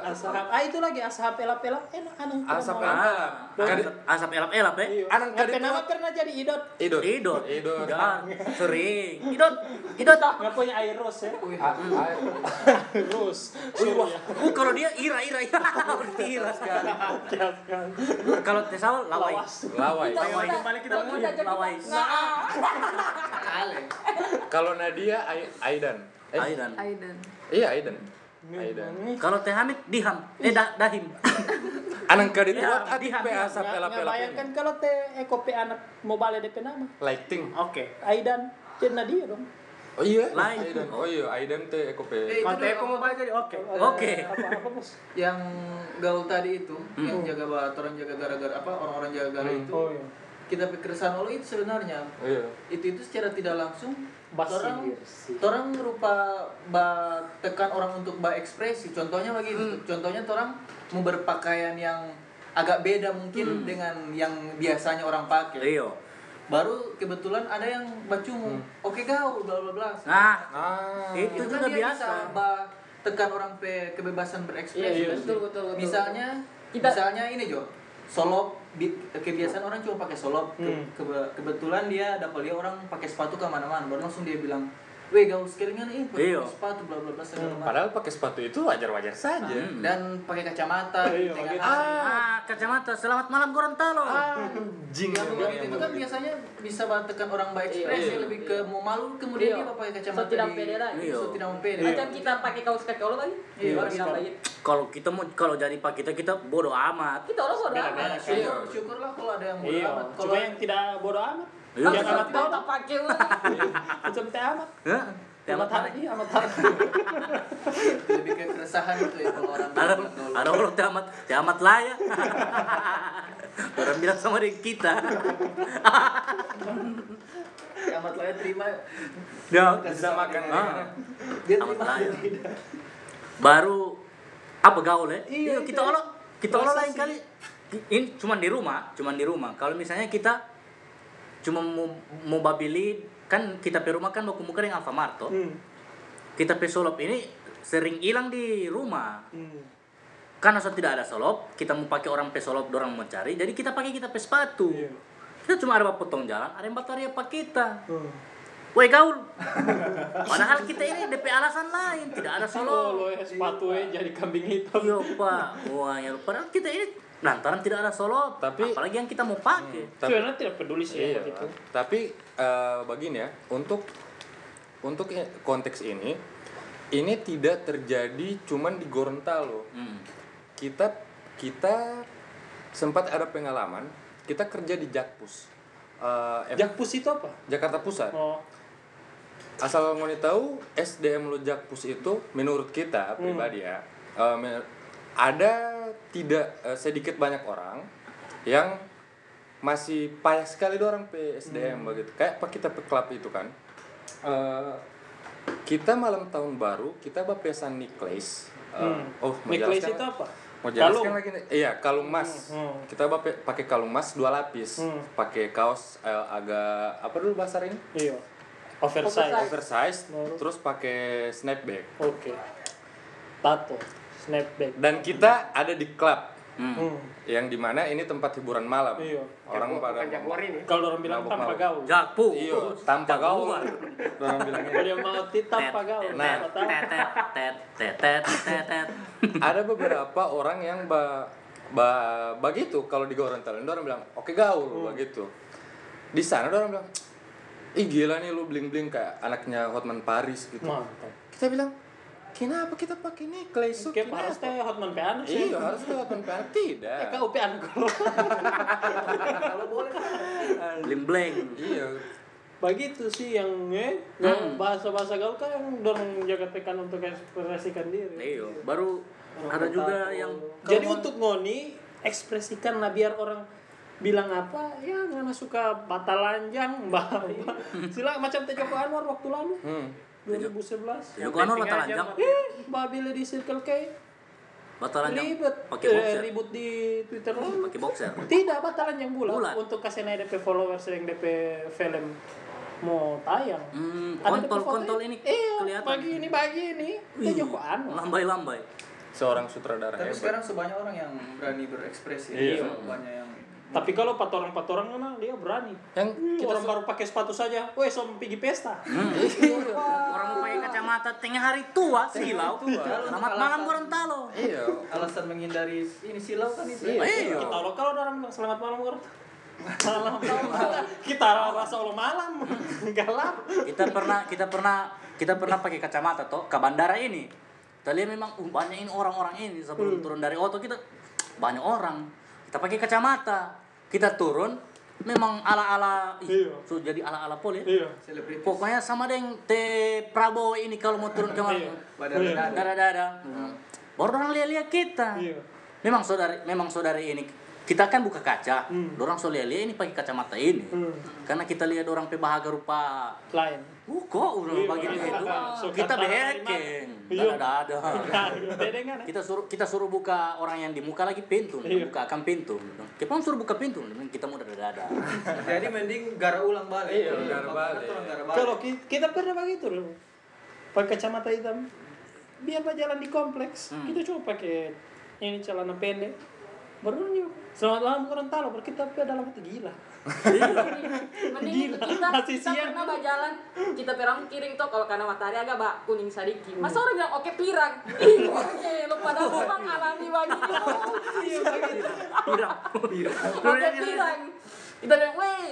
[SPEAKER 3] Ashab. Ah itu lagi ashab elap-elap enak anang.
[SPEAKER 2] Asap elap.
[SPEAKER 1] Ah, asap, asap elap-elap ya?
[SPEAKER 3] Iya.
[SPEAKER 2] Anang
[SPEAKER 3] Nggak
[SPEAKER 2] kali
[SPEAKER 3] pernah jadi idot.
[SPEAKER 2] Idot.
[SPEAKER 1] Idot.
[SPEAKER 2] Idot.
[SPEAKER 1] Ya, sering. Idot. Idot.
[SPEAKER 3] Nggak punya air rose ya.
[SPEAKER 2] Ah, ah,
[SPEAKER 3] Rose.
[SPEAKER 1] Wah. Uh, kalau dia ira ira ira. ira sekali. Kalau tesal lawai.
[SPEAKER 2] Lawai.
[SPEAKER 1] Lawai.
[SPEAKER 5] Kembali kita
[SPEAKER 1] mau lawai.
[SPEAKER 4] Ale.
[SPEAKER 2] Kalau Nadia Ai- Aidan. Eh,
[SPEAKER 1] Aidan.
[SPEAKER 5] Aidan.
[SPEAKER 2] Iya Aidan. Aidan.
[SPEAKER 1] Kalau Teh Hamid diham. Eh dah dahim.
[SPEAKER 2] Anang kadi
[SPEAKER 1] Ya,
[SPEAKER 2] tuat ati
[SPEAKER 1] diam,
[SPEAKER 2] pe asap
[SPEAKER 3] Nggak
[SPEAKER 2] elap-elap
[SPEAKER 3] bayangkan kalau teh Eko P anak mau balik DP nama.
[SPEAKER 2] Lighting.
[SPEAKER 3] Oke. Aidan. Jadi Nadia dong.
[SPEAKER 2] Oh iya.
[SPEAKER 1] Lain.
[SPEAKER 2] Aidan. Oh iya Aidan teh eko pe.
[SPEAKER 4] Eh,
[SPEAKER 6] aku
[SPEAKER 4] dulu,
[SPEAKER 6] mau balik jadi oke.
[SPEAKER 1] Oke.
[SPEAKER 4] Yang gaul tadi itu, yang jaga bat, orang jaga gara-gara apa orang-orang jaga gara
[SPEAKER 2] Hmm.
[SPEAKER 4] itu.
[SPEAKER 3] Oh iya.
[SPEAKER 4] Kita keresahan Allah itu sebenarnya
[SPEAKER 2] Iya.
[SPEAKER 4] itu itu secara tidak langsung
[SPEAKER 3] Basir
[SPEAKER 4] orang
[SPEAKER 3] sih.
[SPEAKER 4] orang berupa ba tekan orang untuk ba ekspresi contohnya begitu
[SPEAKER 3] Hmm.
[SPEAKER 4] contohnya orang mau berpakaian yang agak beda
[SPEAKER 3] Hmm.
[SPEAKER 4] mungkin dengan yang biasanya orang pakai
[SPEAKER 1] Rio.
[SPEAKER 4] baru kebetulan ada yang bacumu oke gaul bla bla bla
[SPEAKER 1] Nah,
[SPEAKER 2] Ah.
[SPEAKER 1] itu
[SPEAKER 4] itu
[SPEAKER 1] juga
[SPEAKER 4] kan
[SPEAKER 1] biasa.
[SPEAKER 4] bisa ba tekan orang pe kebebasan berekspresi
[SPEAKER 3] Iya, iya,
[SPEAKER 5] betul, betul, betul.
[SPEAKER 4] misalnya
[SPEAKER 5] Kita-
[SPEAKER 4] misalnya ini Jo solop bi- kebiasaan orang cuma pakai solop Ke-
[SPEAKER 3] Hmm.
[SPEAKER 4] kebe- kebetulan dia dapat lihat orang pakai sepatu ke mana-mana baru langsung dia bilang weh gaul sekali kan ini pakai
[SPEAKER 1] Iya.
[SPEAKER 4] sepatu bla bla bla segala macam
[SPEAKER 2] Padahal pakai sepatu itu wajar-wajar saja.
[SPEAKER 1] Hmm.
[SPEAKER 4] dan pakai kacamata
[SPEAKER 3] Iya, gitu.
[SPEAKER 4] hari.
[SPEAKER 1] Ah, kacamata. Selamat malam Gorontalo.
[SPEAKER 2] Anjing.
[SPEAKER 4] yang begitu itu kan biasanya bisa bantekan orang baik ekspresi
[SPEAKER 2] Iya.
[SPEAKER 4] lebih ke mau malu kemudian
[SPEAKER 5] Iya.
[SPEAKER 4] dia pakai kacamata
[SPEAKER 5] So, tidak pede lagi.
[SPEAKER 1] Iya.
[SPEAKER 4] so tidak pede
[SPEAKER 5] Macam kita pakai kaos kaki Allah lagi.
[SPEAKER 4] Iya, iya.
[SPEAKER 1] Kalau kita mau kalau jadi pak kita kita bodoh amat.
[SPEAKER 5] Kita orang bodoh amat.
[SPEAKER 4] Syukurlah kalau ada yang bodo
[SPEAKER 3] Iya.
[SPEAKER 4] amat kalau
[SPEAKER 3] Cuma yang tidak bodoh amat.
[SPEAKER 1] Iya.
[SPEAKER 3] Yang amat tahu
[SPEAKER 5] tak pakai ulah.
[SPEAKER 3] Macam teh amat.
[SPEAKER 1] Hah? Tiap
[SPEAKER 3] Amat
[SPEAKER 1] hari.
[SPEAKER 3] hari, amat hari.
[SPEAKER 4] lebih ke keresahan itu ya kalau orang
[SPEAKER 1] Ada
[SPEAKER 4] bilang
[SPEAKER 1] ada orang tiamat tiamat lah ya. Orang bilang sama dengan kita.
[SPEAKER 4] amat lah ya terima
[SPEAKER 1] Ya,
[SPEAKER 2] Bisa makan.
[SPEAKER 1] Ah.
[SPEAKER 4] dia
[SPEAKER 1] amat
[SPEAKER 4] terima
[SPEAKER 1] lah ya. Baru apa gaul ya?
[SPEAKER 3] Iya,
[SPEAKER 1] kita olah kita olah lain kali. Ini cuma di rumah, cuma di rumah. Kalau misalnya kita cuma mau mau babili kan kita pe rumah kan mau kumuker yang Alfamart toh.
[SPEAKER 3] Hmm.
[SPEAKER 1] Kita pe solop ini sering hilang di rumah.
[SPEAKER 3] Hmm.
[SPEAKER 1] Karena so tidak ada solop, kita mau pakai orang pe solop, orang mau cari, jadi kita pakai kita pe sepatu.
[SPEAKER 3] Iya.
[SPEAKER 1] Kita cuma ada potong jalan, ada yang bataria pak kita.
[SPEAKER 3] Hmm.
[SPEAKER 1] Woi gaul. Padahal kita ini DP alasan lain, tidak ada
[SPEAKER 3] Solo
[SPEAKER 1] solo.
[SPEAKER 3] ya sepatu eh jadi kambing hitam.
[SPEAKER 1] Iya pak, wah ya padahal kita ini lantaran tidak ada solo,
[SPEAKER 2] Tapi-
[SPEAKER 1] apalagi yang kita mau pakai.
[SPEAKER 2] Tapi-
[SPEAKER 3] Sebenarnya tidak peduli sih
[SPEAKER 2] Iya,
[SPEAKER 3] ya begitu.
[SPEAKER 2] tapi eh, begini ya, untuk untuk konteks ini, ini tidak terjadi cuman di Gorontalo.
[SPEAKER 1] Hmm.
[SPEAKER 2] Kita kita sempat ada pengalaman, kita kerja di Jakpus, Eh, F-
[SPEAKER 3] Jakpus itu apa?
[SPEAKER 2] Jakarta Pusat.
[SPEAKER 3] Oh,
[SPEAKER 2] Asal mau tahu, SDM lo Jakpus itu menurut kita pribadi ya, eh, me- ada tidak eh, sedikit banyak orang yang masih payah sekali orang PSDM begitu. Kayak pak kita pe klub itu kan. Eh, kita malam tahun baru kita bapesan necklace. Eh,
[SPEAKER 3] Hmm.
[SPEAKER 2] Oh,
[SPEAKER 3] necklace itu apa?
[SPEAKER 2] Mau jelaskan
[SPEAKER 3] Kalung.
[SPEAKER 2] lagi nih? Iya, kalung mas.
[SPEAKER 3] Hmm.
[SPEAKER 2] Kita bape- pakai kalung mas dua lapis.
[SPEAKER 3] Hmm.
[SPEAKER 2] Pakai kaos eh, agak apa dulu bahasa ini?
[SPEAKER 3] Iya. Oversize.
[SPEAKER 2] oversize
[SPEAKER 3] Baru.
[SPEAKER 2] terus pakai snapback
[SPEAKER 3] Oke. Tato, snapback.
[SPEAKER 2] dan kita ada di klub
[SPEAKER 1] Hmm.
[SPEAKER 3] Hmm.
[SPEAKER 2] yang di mana ini tempat hiburan malam
[SPEAKER 3] Iya.
[SPEAKER 2] orang pada
[SPEAKER 6] Jaguar ini.
[SPEAKER 3] Kalau orang bilang tanpa gaul.
[SPEAKER 1] Jakpu.
[SPEAKER 2] iyo tanpa gaul orang bilangnya
[SPEAKER 3] Kalau dia mau tanpa gaul.
[SPEAKER 2] Nah. Ada beberapa orang yang ba, ba begitu kalau di Gorontalo orang bilang oke gaul begitu di sana orang bilang ih gila nih lu bling bling kayak anaknya Hotman Paris gitu
[SPEAKER 3] Mantap.
[SPEAKER 2] kita bilang kenapa kita pakai necklace so,
[SPEAKER 3] Kayak
[SPEAKER 2] kenapa?"
[SPEAKER 3] harus teh Hotman Peano sih.
[SPEAKER 2] iya harus Hotman Paris tidak
[SPEAKER 3] Eh, kau Peano kalau.
[SPEAKER 1] Bling bling.
[SPEAKER 2] iya
[SPEAKER 3] Begitu sih yang eh
[SPEAKER 1] Hmm.
[SPEAKER 3] bahasa-bahasa gaul kan yang dorong jaga tekan untuk ekspresikan diri.
[SPEAKER 1] Iya, baru ada juga yang
[SPEAKER 3] Jadi untuk ngoni ekspresikan lah biar orang bilang apa ya nggak suka bata lanjang mbak sila macam Teh Joko Anwar waktu lalu
[SPEAKER 2] hmm.
[SPEAKER 3] 2011
[SPEAKER 1] Joko Anwar mata lanjang,
[SPEAKER 3] eh mbak bila di circle K.
[SPEAKER 1] Mata lanjang
[SPEAKER 3] ribet.
[SPEAKER 1] Pakai
[SPEAKER 3] Eh,
[SPEAKER 1] boxer,
[SPEAKER 3] ribut di Twitter lalu
[SPEAKER 1] pakai boxer.
[SPEAKER 3] tidak bata lanjang bulat,
[SPEAKER 1] Bulat.
[SPEAKER 3] untuk kasih naik DP followers yang DP film mau tayang.
[SPEAKER 1] Hmm,
[SPEAKER 3] Ada
[SPEAKER 1] kontol kontol ini.
[SPEAKER 3] iya
[SPEAKER 1] kelihatan.
[SPEAKER 3] bagi ini bagi ini. Teh Joko Anwar.
[SPEAKER 1] Lambai lambai.
[SPEAKER 2] seorang sutradara
[SPEAKER 4] Tapi
[SPEAKER 2] hebat.
[SPEAKER 4] sekarang sebanyak orang yang berani berekspresi.
[SPEAKER 2] Iya.
[SPEAKER 4] Banyak yang
[SPEAKER 3] tapi kalau patorang patorang mana dia berani
[SPEAKER 2] yang
[SPEAKER 3] Hmm,
[SPEAKER 2] kita
[SPEAKER 3] orang baru pakai sepatu saja, weh som pergi pesta.
[SPEAKER 1] Orang mau pakai kacamata tengah hari tua silau. Selamat malam Gorontalo.
[SPEAKER 2] iya
[SPEAKER 4] alasan menghindari ini silau kan itu.
[SPEAKER 1] Iya.
[SPEAKER 3] Kita Allah kalau orang bilang selamat malam Gor. Malam kita, kita rasa Allah malam. Galap.
[SPEAKER 1] Kita pernah kita pernah kita pernah pakai kacamata toh ke bandara ini. Kita lihat memang uh, banyak ini orang-orang ini sebelum turun dari auto kita banyak orang. Kita pakai kacamata. Kita turun memang ala-ala
[SPEAKER 3] Iya.
[SPEAKER 1] so jadi ala-ala poli.
[SPEAKER 3] Iya.
[SPEAKER 4] Selebriti.
[SPEAKER 1] Pokoknya sama dengan Te Prabowo ini kalau mau turun ke mana.
[SPEAKER 3] Iya.
[SPEAKER 4] Dada.
[SPEAKER 1] Dada-dada. Hmm. Baru orang lihat-lihat kita.
[SPEAKER 3] Iya.
[SPEAKER 1] Memang saudari memang saudari ini kita kan buka kaca.
[SPEAKER 3] Hmm.
[SPEAKER 1] Orang lihat-lihat ini pakai kacamata ini.
[SPEAKER 3] Hmm.
[SPEAKER 1] Karena kita lihat orang pebahagia rupa
[SPEAKER 3] Lain.
[SPEAKER 1] Uh, kok udah
[SPEAKER 3] Iya,
[SPEAKER 1] begitu
[SPEAKER 3] iya.
[SPEAKER 1] itu.
[SPEAKER 3] So,
[SPEAKER 1] kita behekeng.
[SPEAKER 3] Iya.
[SPEAKER 1] Ada ada.
[SPEAKER 3] Kan?
[SPEAKER 1] Kita suruh kita suruh buka orang yang di muka lagi pintu,
[SPEAKER 3] Iya.
[SPEAKER 1] buka akan pintu. Kita suruh buka pintu, kita mau dada-dada.
[SPEAKER 4] Jadi mending gara ulang balik.
[SPEAKER 2] Iya, gara balik.
[SPEAKER 4] Orang gara balik.
[SPEAKER 3] Kalau ki- kita pernah begitu loh. Pakai kacamata hitam. Biar pak jalan di kompleks,
[SPEAKER 1] Hmm.
[SPEAKER 3] kita coba pakai ini celana pendek. Baru yuk. Selamat malam Gorontalo, kita dalam hati gila.
[SPEAKER 5] Mending
[SPEAKER 3] Gila,
[SPEAKER 5] kita,
[SPEAKER 3] masih
[SPEAKER 5] kita
[SPEAKER 3] siang.
[SPEAKER 5] pernah berjalan, kita perang kiring tuh kalau karena matahari agak bak kuning sedikit. Masa orang bilang oke pirang. Ih, oke, lo pada rumah alami.
[SPEAKER 3] Iya begitu.
[SPEAKER 1] Pirang.
[SPEAKER 5] Oke pirang. Kita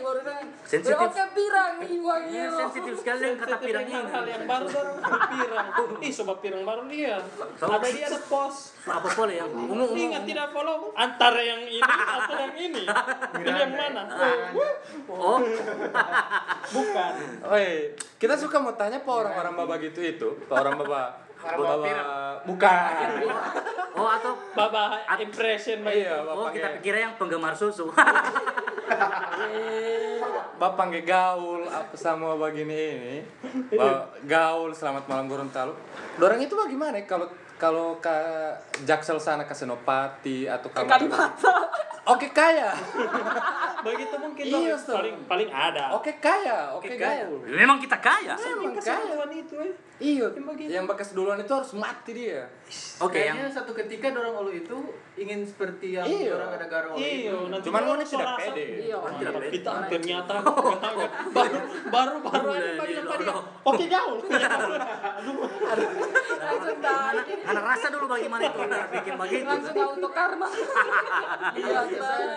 [SPEAKER 5] baru
[SPEAKER 1] Sensitif.
[SPEAKER 5] oke pirang, ih
[SPEAKER 1] Iya, sensitif sekali yang kata pirang ini.
[SPEAKER 3] hal yang baru baru pirang. Ih, sobat pirang baru dia. Ada dia ada pos.
[SPEAKER 1] Apa boleh yang ungu ungu.
[SPEAKER 3] Ingat tidak follow antara yang ini atau yang ini. Pilih yang mana?
[SPEAKER 1] Oh,
[SPEAKER 3] Bukan.
[SPEAKER 2] Oi, kita suka mau tanya pak orang-orang baba gitu itu, pak orang baba, baba, bukan.
[SPEAKER 1] oh atau
[SPEAKER 3] Baba impression
[SPEAKER 2] Iya,
[SPEAKER 3] baik.
[SPEAKER 1] oh
[SPEAKER 2] bapak
[SPEAKER 1] kita pikirnya yang penggemar susu.
[SPEAKER 2] bapak nggak gaul apa sama begini ini, gaul selamat malam Gorontalo. Dorang itu bagaimana? Kalau kalau ke Jaksel sana ke Senopati atau
[SPEAKER 5] Ke Kalibata.
[SPEAKER 2] Oke kaya.
[SPEAKER 3] Begitu mungkin
[SPEAKER 2] Iya, Ustaz.
[SPEAKER 3] paling paling ada.
[SPEAKER 2] Oke kaya, oke
[SPEAKER 1] Kaya.
[SPEAKER 2] gaul.
[SPEAKER 1] Memang kita kaya.
[SPEAKER 2] Emang kaya.
[SPEAKER 3] Kesatuan itu eh.
[SPEAKER 2] Iya,
[SPEAKER 3] Yang
[SPEAKER 2] yang bekas duluan itu harus mati dia.
[SPEAKER 1] Oke, yang
[SPEAKER 4] Kayaknya satu ketika dorong olu itu ingin seperti yang
[SPEAKER 2] Iya.
[SPEAKER 4] orang ada garong olu
[SPEAKER 3] Iya,
[SPEAKER 4] itu.
[SPEAKER 3] nanti
[SPEAKER 2] Cuman
[SPEAKER 3] orang
[SPEAKER 2] tidak
[SPEAKER 3] merasa,
[SPEAKER 2] pede.
[SPEAKER 5] Iya.
[SPEAKER 1] tidak pede.
[SPEAKER 3] Kita ternyata baru baru baru bilang
[SPEAKER 1] di-
[SPEAKER 3] tadi.
[SPEAKER 1] lo-
[SPEAKER 3] Oke gaul.
[SPEAKER 5] Langsung tarik
[SPEAKER 1] Anak rasa dulu bagaimana itu udah bikin begitu.
[SPEAKER 5] Langsung auto karma. Iya,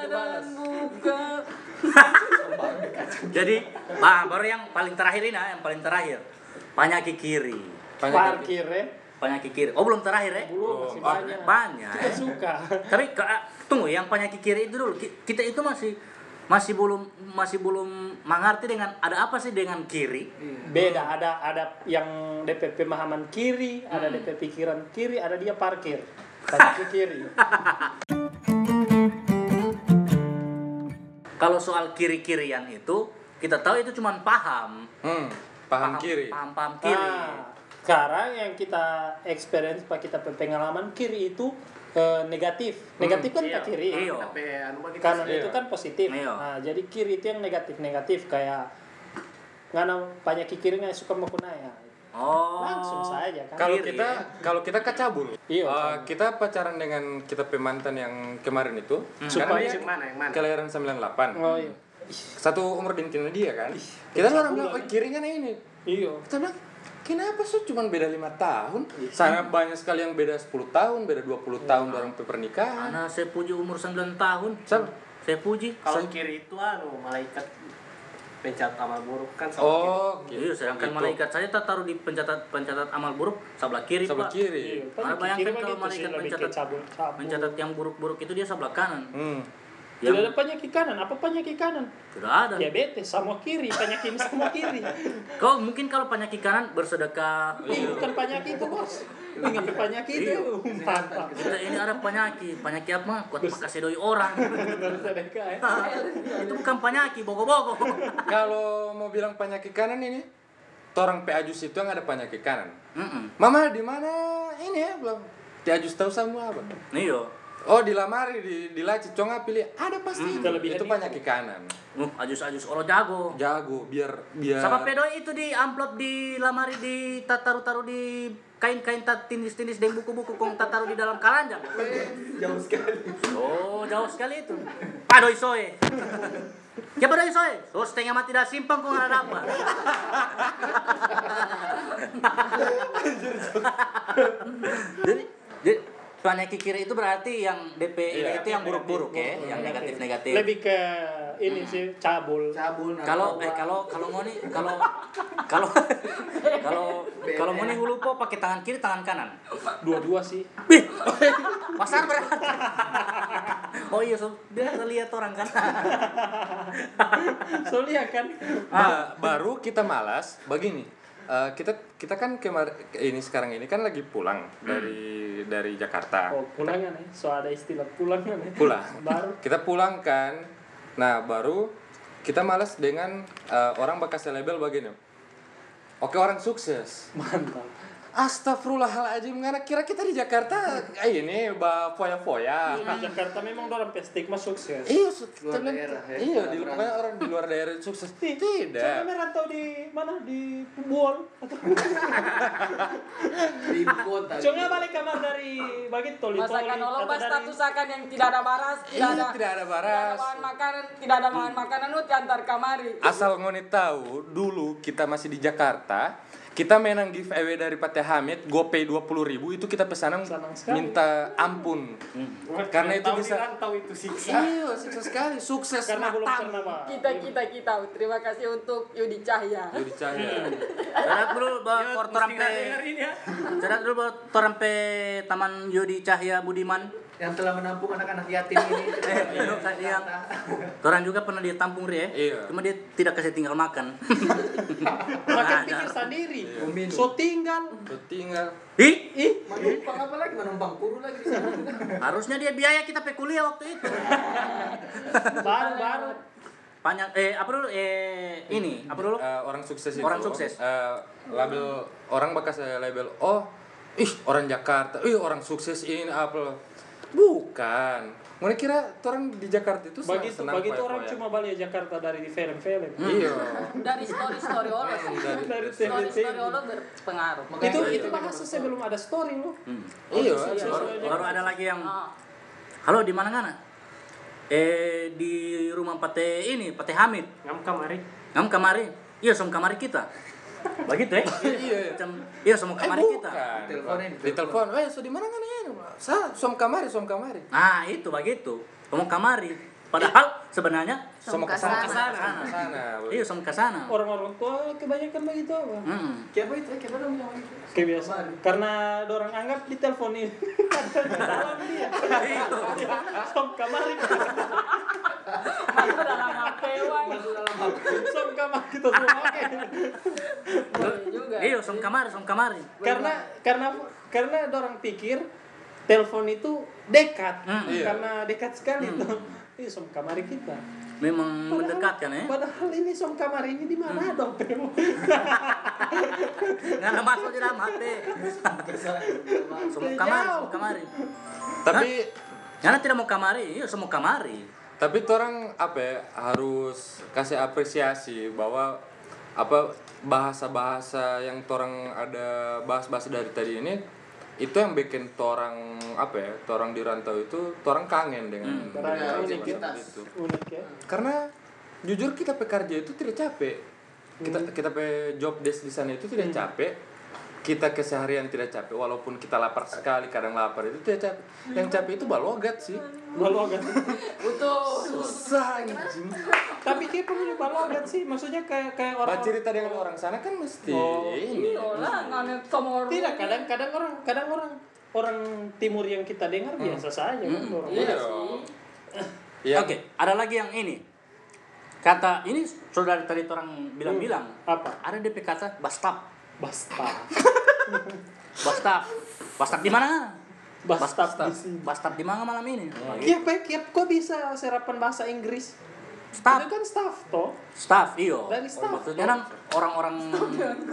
[SPEAKER 5] dan buka.
[SPEAKER 1] Jadi, bah, baru yang paling terakhir ini, ah, yang paling terakhir. Panyaki kiri.
[SPEAKER 3] Parkir ya.
[SPEAKER 1] Panyaki kiri. Oh, belum terakhir ya?
[SPEAKER 3] Belum masih
[SPEAKER 2] Oh,
[SPEAKER 3] banyak.
[SPEAKER 1] Banyak.
[SPEAKER 3] Kita suka.
[SPEAKER 1] Tapi ah, tunggu, yang panyaki kiri itu dulu. Ki- Kita itu masih masih belum masih belum mengerti dengan ada apa sih dengan kiri.
[SPEAKER 3] Beda ada ada yang DP pemahaman kiri, ada DP pikiran kiri, ada dia parkir. Parkir kiri.
[SPEAKER 1] Kalau soal kiri-kirian itu, kita tahu itu cuma paham.
[SPEAKER 2] Hmm, paham kiri.
[SPEAKER 1] Paham-paham kiri.
[SPEAKER 3] Nah, sekarang yang kita experience pak kita pengalaman kiri itu eh, negatif. Negatif kan ke kiri.
[SPEAKER 1] Iya.
[SPEAKER 6] Tapi anu begitu.
[SPEAKER 3] Kanan
[SPEAKER 2] Iya.
[SPEAKER 3] itu kan positif.
[SPEAKER 1] Iya.
[SPEAKER 3] Nah, jadi kiri itu yang negatif-negatif kayak ngana banyak kiri nggak suka mau kunaya.
[SPEAKER 1] Oh.
[SPEAKER 3] Langsung saja kan.
[SPEAKER 2] Kalau
[SPEAKER 1] Kiri,
[SPEAKER 2] kita
[SPEAKER 1] ya?
[SPEAKER 2] kalau kita kacabul,
[SPEAKER 3] Iya,
[SPEAKER 2] eh,
[SPEAKER 3] cabul.
[SPEAKER 2] kita pacaran dengan kita pemantan yang kemarin itu,
[SPEAKER 3] Supaya-
[SPEAKER 2] karena dia
[SPEAKER 6] Yang mana yang mana?
[SPEAKER 2] kelahiran 98.
[SPEAKER 3] Oh iya.
[SPEAKER 2] Satu umur dintin dia kan. Kita orang bilang, "Oh, kirinya nih ini."
[SPEAKER 3] Iya.
[SPEAKER 2] Kita bilang, "Kenapa sih cuma beda lima tahun?" Sana banyak sekali yang beda 10 tahun, beda 20 tahun orang pernikahan.
[SPEAKER 1] Mana saya puji umur 9 tahun.
[SPEAKER 2] Siapa?
[SPEAKER 1] Saya puji.
[SPEAKER 6] Kalau kiri itu anu malaikat pencatat amal buruk kan sama
[SPEAKER 2] Oh,
[SPEAKER 1] Iya,
[SPEAKER 2] gitu.
[SPEAKER 1] sedangkan
[SPEAKER 2] Gitu.
[SPEAKER 1] malaikat saya tak taruh di pencatat pencatat amal buruk sebelah kiri,
[SPEAKER 2] sebelah
[SPEAKER 1] Pak.
[SPEAKER 2] kiri.
[SPEAKER 3] Iya.
[SPEAKER 1] Mana bayangkan
[SPEAKER 3] Kiri
[SPEAKER 1] kalau
[SPEAKER 3] sih,
[SPEAKER 1] malaikat pencatat pencatat yang buruk-buruk itu dia sebelah kanan.
[SPEAKER 2] Hmm.
[SPEAKER 3] Tidak
[SPEAKER 1] Yang
[SPEAKER 3] ada penyakit kanan. Apa penyakit kanan?
[SPEAKER 1] tidak ada.
[SPEAKER 3] Diabetes sama kiri, penyakit sama kiri.
[SPEAKER 1] Kau mungkin kalau penyakit kanan bersedekah.
[SPEAKER 3] Ih, bukan penyakit itu, Bos. Ingat penyakit itu. Mantap.
[SPEAKER 1] Kita ini ada penyakit, penyakit apa? Kuat kasih doi orang.
[SPEAKER 3] Sedekah ya.
[SPEAKER 1] itu bukan penyakit, bogo-bogo.
[SPEAKER 2] Kalau mau bilang penyakit kanan ini, orang Peajus itu yang ada penyakit kanan.
[SPEAKER 1] Mm-mm.
[SPEAKER 2] Mama di mana ini ya belum? Peajus tahu semua apa?
[SPEAKER 1] Iya.
[SPEAKER 2] Oh di lamari di di laci conga pilih ada pasti itu.
[SPEAKER 3] Kelebihan
[SPEAKER 2] itu
[SPEAKER 3] itu.
[SPEAKER 2] penyakit kanan.
[SPEAKER 1] Uh, ajus-ajus orang jago.
[SPEAKER 2] Jago biar biar.
[SPEAKER 1] Sama pedoi itu di amplop di lamari di taruh-taruh di kain-kain tat tindis-tindis dan buku-buku kong taruh di dalam keranjang.
[SPEAKER 4] Jauh sekali.
[SPEAKER 1] Oh, jauh sekali itu. Padoi soe. Ya padoi soe. So setengah mati dah simpang kong ada apa. jadi, jadi penyakit kiri itu berarti yang DP
[SPEAKER 2] Iya.
[SPEAKER 1] itu yang buruk-buruk ya, yang negatif-negatif.
[SPEAKER 3] Lebih ke ini sih cabul.
[SPEAKER 4] Cabul
[SPEAKER 1] kalau eh kalau kalau ngoni kalau kalau kalau kalau ngoni ngulupo pakai tangan kiri tangan kanan?
[SPEAKER 3] Dua-dua sih.
[SPEAKER 1] Wih, pasar berarti. Oh iya so, dia lihat orang kan?
[SPEAKER 3] Soalnya kan?
[SPEAKER 2] Ba- baru kita malas begini. Eh, kita kita kan kemar ini sekarang ini kan lagi pulang dari dari Jakarta.
[SPEAKER 3] oh pulangan ya. So ada istilah pulangan ya.
[SPEAKER 2] Pulang.
[SPEAKER 3] Baru
[SPEAKER 2] Kita pulang kan. Nah, baru kita malas dengan eh, orang bekas label begini. Oke, orang sukses.
[SPEAKER 3] mantap.
[SPEAKER 2] Astagfirullahaladzim, karena kira kita di Jakarta eh, ini foya-foya.
[SPEAKER 3] Di Jakarta memang orang stigma sukses.
[SPEAKER 2] Iya, su-
[SPEAKER 4] Luar daerah, ya.
[SPEAKER 2] Iya, di
[SPEAKER 4] Orang-
[SPEAKER 2] luar orang di luar daerah sukses. Tidak.
[SPEAKER 3] Coba merantau di mana di atau
[SPEAKER 4] di kota.
[SPEAKER 3] Coba balik kamar dari bagi toli toli
[SPEAKER 5] Masakan olomba
[SPEAKER 3] dari
[SPEAKER 5] status akan yang tidak ada baras, tidak
[SPEAKER 2] Iya,
[SPEAKER 5] ada
[SPEAKER 2] tidak ada
[SPEAKER 5] tidak
[SPEAKER 2] baras.
[SPEAKER 5] ada bahan makanan, tidak ada bahan makanan ut antar kamari.
[SPEAKER 2] Asal ngoni tahu, dulu kita masih di Jakarta, kita menang giveaway dari Pateh Hamid, GoPay 20 ribu itu kita pesanan minta ampun. Karena itu
[SPEAKER 6] Tahu
[SPEAKER 2] bisa
[SPEAKER 6] di rantau itu siksa.
[SPEAKER 2] Iya, sukses sekali, sukses
[SPEAKER 3] karena belum
[SPEAKER 2] matang.
[SPEAKER 5] Kita kita kita terima kasih untuk Yudi Cahya.
[SPEAKER 2] Jadi cahaya.
[SPEAKER 1] Cadat dulu bawa
[SPEAKER 6] Ya,
[SPEAKER 1] kortoran
[SPEAKER 6] mesti nggak
[SPEAKER 1] pe
[SPEAKER 6] dengerin ya.
[SPEAKER 1] Cadat dulu bawa kortoran pe Taman Yudi Cahya Budiman
[SPEAKER 4] yang telah menampung anak-anak yatim ini.
[SPEAKER 1] Eh, itu kan yang Orang juga pernah dia tampung Ri, ya.
[SPEAKER 2] Iya.
[SPEAKER 1] Cuma dia tidak kasih tinggal makan.
[SPEAKER 3] Makan
[SPEAKER 1] Ada.
[SPEAKER 3] pikir sendiri.
[SPEAKER 4] Minum.
[SPEAKER 3] So tinggal.
[SPEAKER 2] Tuh tinggal.
[SPEAKER 1] Ih,
[SPEAKER 3] Ih,
[SPEAKER 4] Menumpang apa lagi? Menumpang kuru lagi di sana.
[SPEAKER 1] harusnya dia biaya kita pe kuliah waktu itu.
[SPEAKER 3] baru baru.
[SPEAKER 1] Panjang eh apa dulu eh ini apa dulu?
[SPEAKER 2] Eh, orang sukses itu.
[SPEAKER 1] Orang sukses.
[SPEAKER 2] eh, label orang bekas saya label oh ih orang Jakarta, ih orang sukses ini apa? Bukan. Mana kira orang di Jakarta itu senang-
[SPEAKER 3] begitu
[SPEAKER 2] senang
[SPEAKER 3] begitu
[SPEAKER 2] foya-foya?
[SPEAKER 3] orang cuma balik Jakarta dari film-film
[SPEAKER 2] Iya.
[SPEAKER 5] Dari story-story Allah sih.
[SPEAKER 2] Dari-
[SPEAKER 3] dari
[SPEAKER 5] Story-story. Allah berpengaruh.
[SPEAKER 3] itu
[SPEAKER 2] Iya.
[SPEAKER 3] itu bahasa sebelum ada story loh
[SPEAKER 2] Iya.
[SPEAKER 1] baru, baru ada lagi yang
[SPEAKER 5] Ah.
[SPEAKER 1] halo di mana mana eh di rumah Pate ini Pate Hamid
[SPEAKER 6] Ngam kamari.
[SPEAKER 1] kamu kamari iya som kamari kita begitu ya
[SPEAKER 2] Iya.
[SPEAKER 1] Macam, iya som
[SPEAKER 2] Eh,
[SPEAKER 1] kamari kita
[SPEAKER 2] Di telepon. Eh, so di mana kan ya? Sa, som kamari, som kamari.
[SPEAKER 1] nah itu begitu kamu kamari padahal sebenarnya
[SPEAKER 2] Som ke sana. Sana.
[SPEAKER 1] iya som ke sana
[SPEAKER 3] orang-orang tua kebanyakan begitu apa
[SPEAKER 1] Hmm.
[SPEAKER 4] Siapa itu? Siapa dong bilang itu?
[SPEAKER 3] kebiasaan karena orang anggap di telepon ini salam dia som kamari
[SPEAKER 5] Masuk dalam HP
[SPEAKER 3] som kamari kita semua oke
[SPEAKER 5] Boleh juga.
[SPEAKER 1] iya som kamari som kamari
[SPEAKER 3] karena karena karena orang pikir telepon itu dekat
[SPEAKER 1] Hmm.
[SPEAKER 2] Iya.
[SPEAKER 3] karena dekat sekali tuh ini som kamari kita.
[SPEAKER 1] Memang mendekatkan ya
[SPEAKER 3] padahal ini som kamari ini di mana dong
[SPEAKER 1] nggak ada masuk di dalam hati. Som kamari som kamari.
[SPEAKER 2] Tapi
[SPEAKER 1] Karena tidak mau kamari, iya semua kamari.
[SPEAKER 2] tapi orang apa ya, harus kasih apresiasi bahwa apa bahasa-bahasa yang orang ada bahas-bahas dari tadi ini itu yang bikin orang apa ya orang di rantau itu orang kangen dengan
[SPEAKER 3] Karena
[SPEAKER 2] dengan
[SPEAKER 3] unik ya.
[SPEAKER 2] itu.
[SPEAKER 3] unik ya.
[SPEAKER 2] Karena jujur kita pekerja itu tidak capek. Kita kita pe job desk di sana itu tidak capek kita keseharian tidak capek walaupun kita lapar sekali kadang lapar itu tidak capek yang capek itu balogat sih
[SPEAKER 3] balogat
[SPEAKER 5] Betul.
[SPEAKER 2] susah anjing
[SPEAKER 3] tapi kayak punya balogat sih maksudnya kayak kayak orang
[SPEAKER 2] Bah, cerita dengan orang sana kan mesti
[SPEAKER 3] Oh,
[SPEAKER 2] ini
[SPEAKER 5] Iya lah, nganet sama orang.
[SPEAKER 3] tidak kadang kadang orang kadang orang orang timur yang kita dengar biasa saja kan orang
[SPEAKER 5] Iya
[SPEAKER 2] Iya.
[SPEAKER 5] sih.
[SPEAKER 2] ya
[SPEAKER 1] Oke, ada lagi yang ini. Kata ini saudara tadi orang bilang-bilang.
[SPEAKER 3] apa
[SPEAKER 1] Ada DP kata bastap.
[SPEAKER 3] Basta
[SPEAKER 1] Bastap. Bastap di mana?
[SPEAKER 3] basta
[SPEAKER 1] Bastap di mana malam ini?
[SPEAKER 3] Kiap, eh, kiap, kok bisa serapan bahasa Inggris?
[SPEAKER 1] Staff.
[SPEAKER 3] Itu kan staff toh.
[SPEAKER 1] Staff, iyo.
[SPEAKER 3] Dari staff.
[SPEAKER 1] Maksudnya kan orang-orang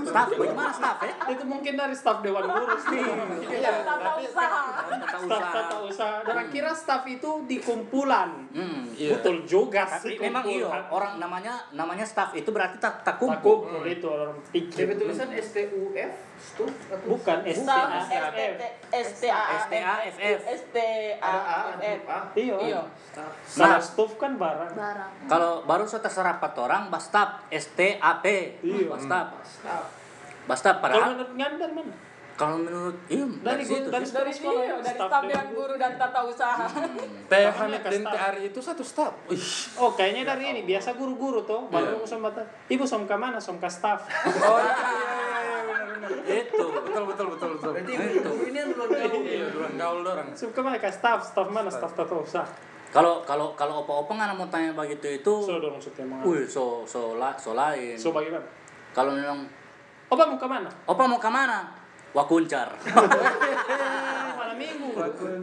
[SPEAKER 1] staff. Bagaimana staff ya?
[SPEAKER 3] Itu mungkin dari staff Dewan Guru sih.
[SPEAKER 5] Iya, tata usaha.
[SPEAKER 1] Tata
[SPEAKER 3] staff
[SPEAKER 1] usaha.
[SPEAKER 3] tata usaha. Dan kira staff itu di kumpulan.
[SPEAKER 1] Hmm.
[SPEAKER 2] Iya.
[SPEAKER 3] Betul juga
[SPEAKER 1] Tapi
[SPEAKER 3] sih
[SPEAKER 1] memang iyo
[SPEAKER 3] kumpulan.
[SPEAKER 1] orang namanya namanya staff itu berarti tak tak
[SPEAKER 3] Tak
[SPEAKER 1] kumpul.
[SPEAKER 3] kumpul itu orang pikir.
[SPEAKER 4] tulisan STUF, stuf
[SPEAKER 3] Bukan
[SPEAKER 5] Staff
[SPEAKER 3] STAFF.
[SPEAKER 5] STAFF. STAFF.
[SPEAKER 3] Iya.
[SPEAKER 5] Iya.
[SPEAKER 3] Kalau staff kan barang.
[SPEAKER 7] barang
[SPEAKER 1] Kalau baru saya serapat orang bastap STAP.
[SPEAKER 3] Iya.
[SPEAKER 1] Bastap. Bastap
[SPEAKER 3] Kalau
[SPEAKER 1] padahal
[SPEAKER 3] menurut dari mana?
[SPEAKER 1] kalau menurut iya
[SPEAKER 3] Dari
[SPEAKER 1] situ
[SPEAKER 3] guru- dari.
[SPEAKER 5] Dari
[SPEAKER 3] sekolah,
[SPEAKER 5] iya, dari
[SPEAKER 3] staff
[SPEAKER 5] staf
[SPEAKER 3] dewan
[SPEAKER 5] guru dan tata usaha.
[SPEAKER 2] Hamid dan Ari itu satu staff Wih.
[SPEAKER 3] Oh, kayaknya dari ini biasa guru-guru tuh. Baru
[SPEAKER 2] Iya.
[SPEAKER 3] sama Ibu som ke mana? Som ke staff.
[SPEAKER 2] oh iya iya iya benar benar
[SPEAKER 1] Itu.
[SPEAKER 2] betul betul betul betul
[SPEAKER 4] Berarti ibu ini yang duluan gaul.
[SPEAKER 2] iya duluan gaul orang
[SPEAKER 3] Som ke mana? Staff. Staff mana? Staff tata usaha.
[SPEAKER 1] Kalau kalau kalau opa-opa nggak mau tanya begitu itu,
[SPEAKER 3] So dong maksudnya mau.
[SPEAKER 1] wih so so la, so lain.
[SPEAKER 3] So bagaimana?
[SPEAKER 1] Kalau memang
[SPEAKER 3] Opa mau ke mana?
[SPEAKER 1] opa mau ke mana? Wakuncar.
[SPEAKER 3] Malam minggu.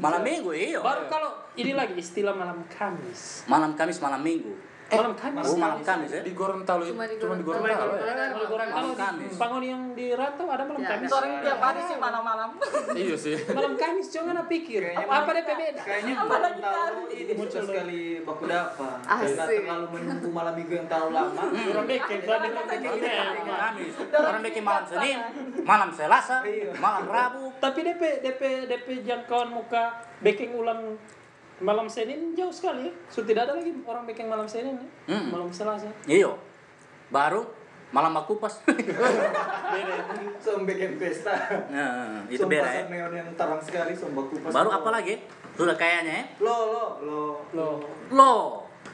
[SPEAKER 1] malam minggu iyo.
[SPEAKER 3] Baru kalau ini lagi istilah malam Kamis.
[SPEAKER 1] Malam Kamis malam Minggu.
[SPEAKER 3] Malam Kamis.
[SPEAKER 1] Oh malam Kamis ya.
[SPEAKER 2] di Gorontalo
[SPEAKER 7] Cuma di
[SPEAKER 2] cuma di
[SPEAKER 7] Gorontalo.
[SPEAKER 2] Gorontalo ya
[SPEAKER 3] Kalau orang
[SPEAKER 1] Malam Kamis.
[SPEAKER 3] bangun yang di rantau ada malam
[SPEAKER 7] Ya,
[SPEAKER 3] Kamis.
[SPEAKER 5] Orang tiap hari sih malam-malam.
[SPEAKER 2] iya sih
[SPEAKER 3] Malam Kamis jangan pikir.
[SPEAKER 4] Kayaknya
[SPEAKER 3] Apa deh beda?
[SPEAKER 4] Kayaknya Gorontalo
[SPEAKER 5] tadi.
[SPEAKER 4] ini suka sekali baku dapa.
[SPEAKER 7] Asik.
[SPEAKER 4] Karena terlalu menunggu malam minggu yang terlalu lama.
[SPEAKER 3] Orang bikin tadi
[SPEAKER 1] Malam. Kamis. Orang bikin malam Senin, malam Selasa, malam Rabu.
[SPEAKER 3] Tapi DP DP DP jangkauan muka baking ulang malam Senin jauh sekali ya. So tidak ada lagi orang baking malam Senin ya.
[SPEAKER 1] Hmm.
[SPEAKER 3] Malam Selasa.
[SPEAKER 1] Iyo. Baru malam Bakupas.
[SPEAKER 3] Beda.
[SPEAKER 4] Som bikin pesta.
[SPEAKER 1] nah, itu beda ya.
[SPEAKER 4] neon yang terang sekali, som baku pas.
[SPEAKER 1] Baru apa lagi? Sudah kayaknya ya.
[SPEAKER 4] Lo lo lo
[SPEAKER 3] Loh.
[SPEAKER 1] Lo.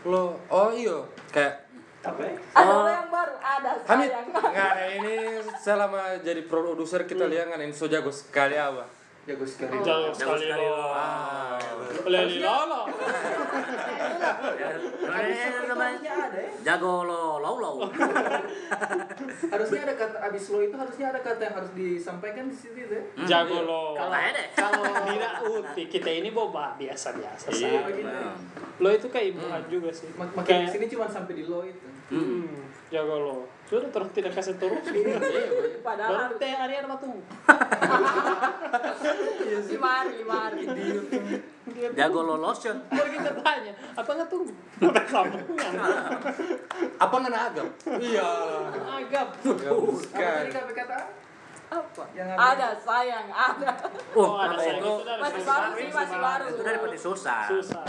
[SPEAKER 2] lo oh iya kayak
[SPEAKER 3] Apa ya?
[SPEAKER 5] Ada
[SPEAKER 1] Oh.
[SPEAKER 5] yang baru, ada
[SPEAKER 2] Hamid
[SPEAKER 5] sayang.
[SPEAKER 2] nggak ini selama jadi produser kita lihat kan ini so jago sekali apa
[SPEAKER 4] jago sekali.
[SPEAKER 3] Jauh
[SPEAKER 1] Jauh
[SPEAKER 3] sekali
[SPEAKER 1] lo.
[SPEAKER 2] ah
[SPEAKER 3] Leli lolo.
[SPEAKER 4] Harusnya ada.
[SPEAKER 1] Jago lo, lo, lo.
[SPEAKER 4] Harusnya ada kata abis lo itu harusnya ada kata yang harus disampaikan di situ ya.
[SPEAKER 3] Jago lo.
[SPEAKER 1] Kalau deh.
[SPEAKER 3] Kalau tidak uti kita ini boba biasa-biasa
[SPEAKER 1] Iya.
[SPEAKER 3] saja.
[SPEAKER 1] Nah.
[SPEAKER 3] Lo itu kayak ibuan juga sih.
[SPEAKER 4] Mak- Makin di
[SPEAKER 3] Kayak
[SPEAKER 4] sini cuma sampai di lo itu.
[SPEAKER 3] Jago lo. Sudah terus tidak kasih terus.
[SPEAKER 5] Padahal
[SPEAKER 3] Baru teh hari ada batu.
[SPEAKER 5] lima hari, lima hari.
[SPEAKER 3] Dia
[SPEAKER 1] Jago lolosan.
[SPEAKER 3] Baru kita tanya, apa nggak tunggu? Udah sambungan.
[SPEAKER 2] Apa nggak agam? Iya.
[SPEAKER 3] Agap.
[SPEAKER 2] Bagus
[SPEAKER 4] Apa kata?
[SPEAKER 5] Apa?
[SPEAKER 4] Yang
[SPEAKER 5] Ada sayang, ada.
[SPEAKER 1] Oh,
[SPEAKER 3] ada
[SPEAKER 1] kalau
[SPEAKER 3] sayang
[SPEAKER 1] itu
[SPEAKER 3] itu dari
[SPEAKER 5] Masih baru sih, masih baru.
[SPEAKER 1] itu dari peti susah.
[SPEAKER 3] Susah.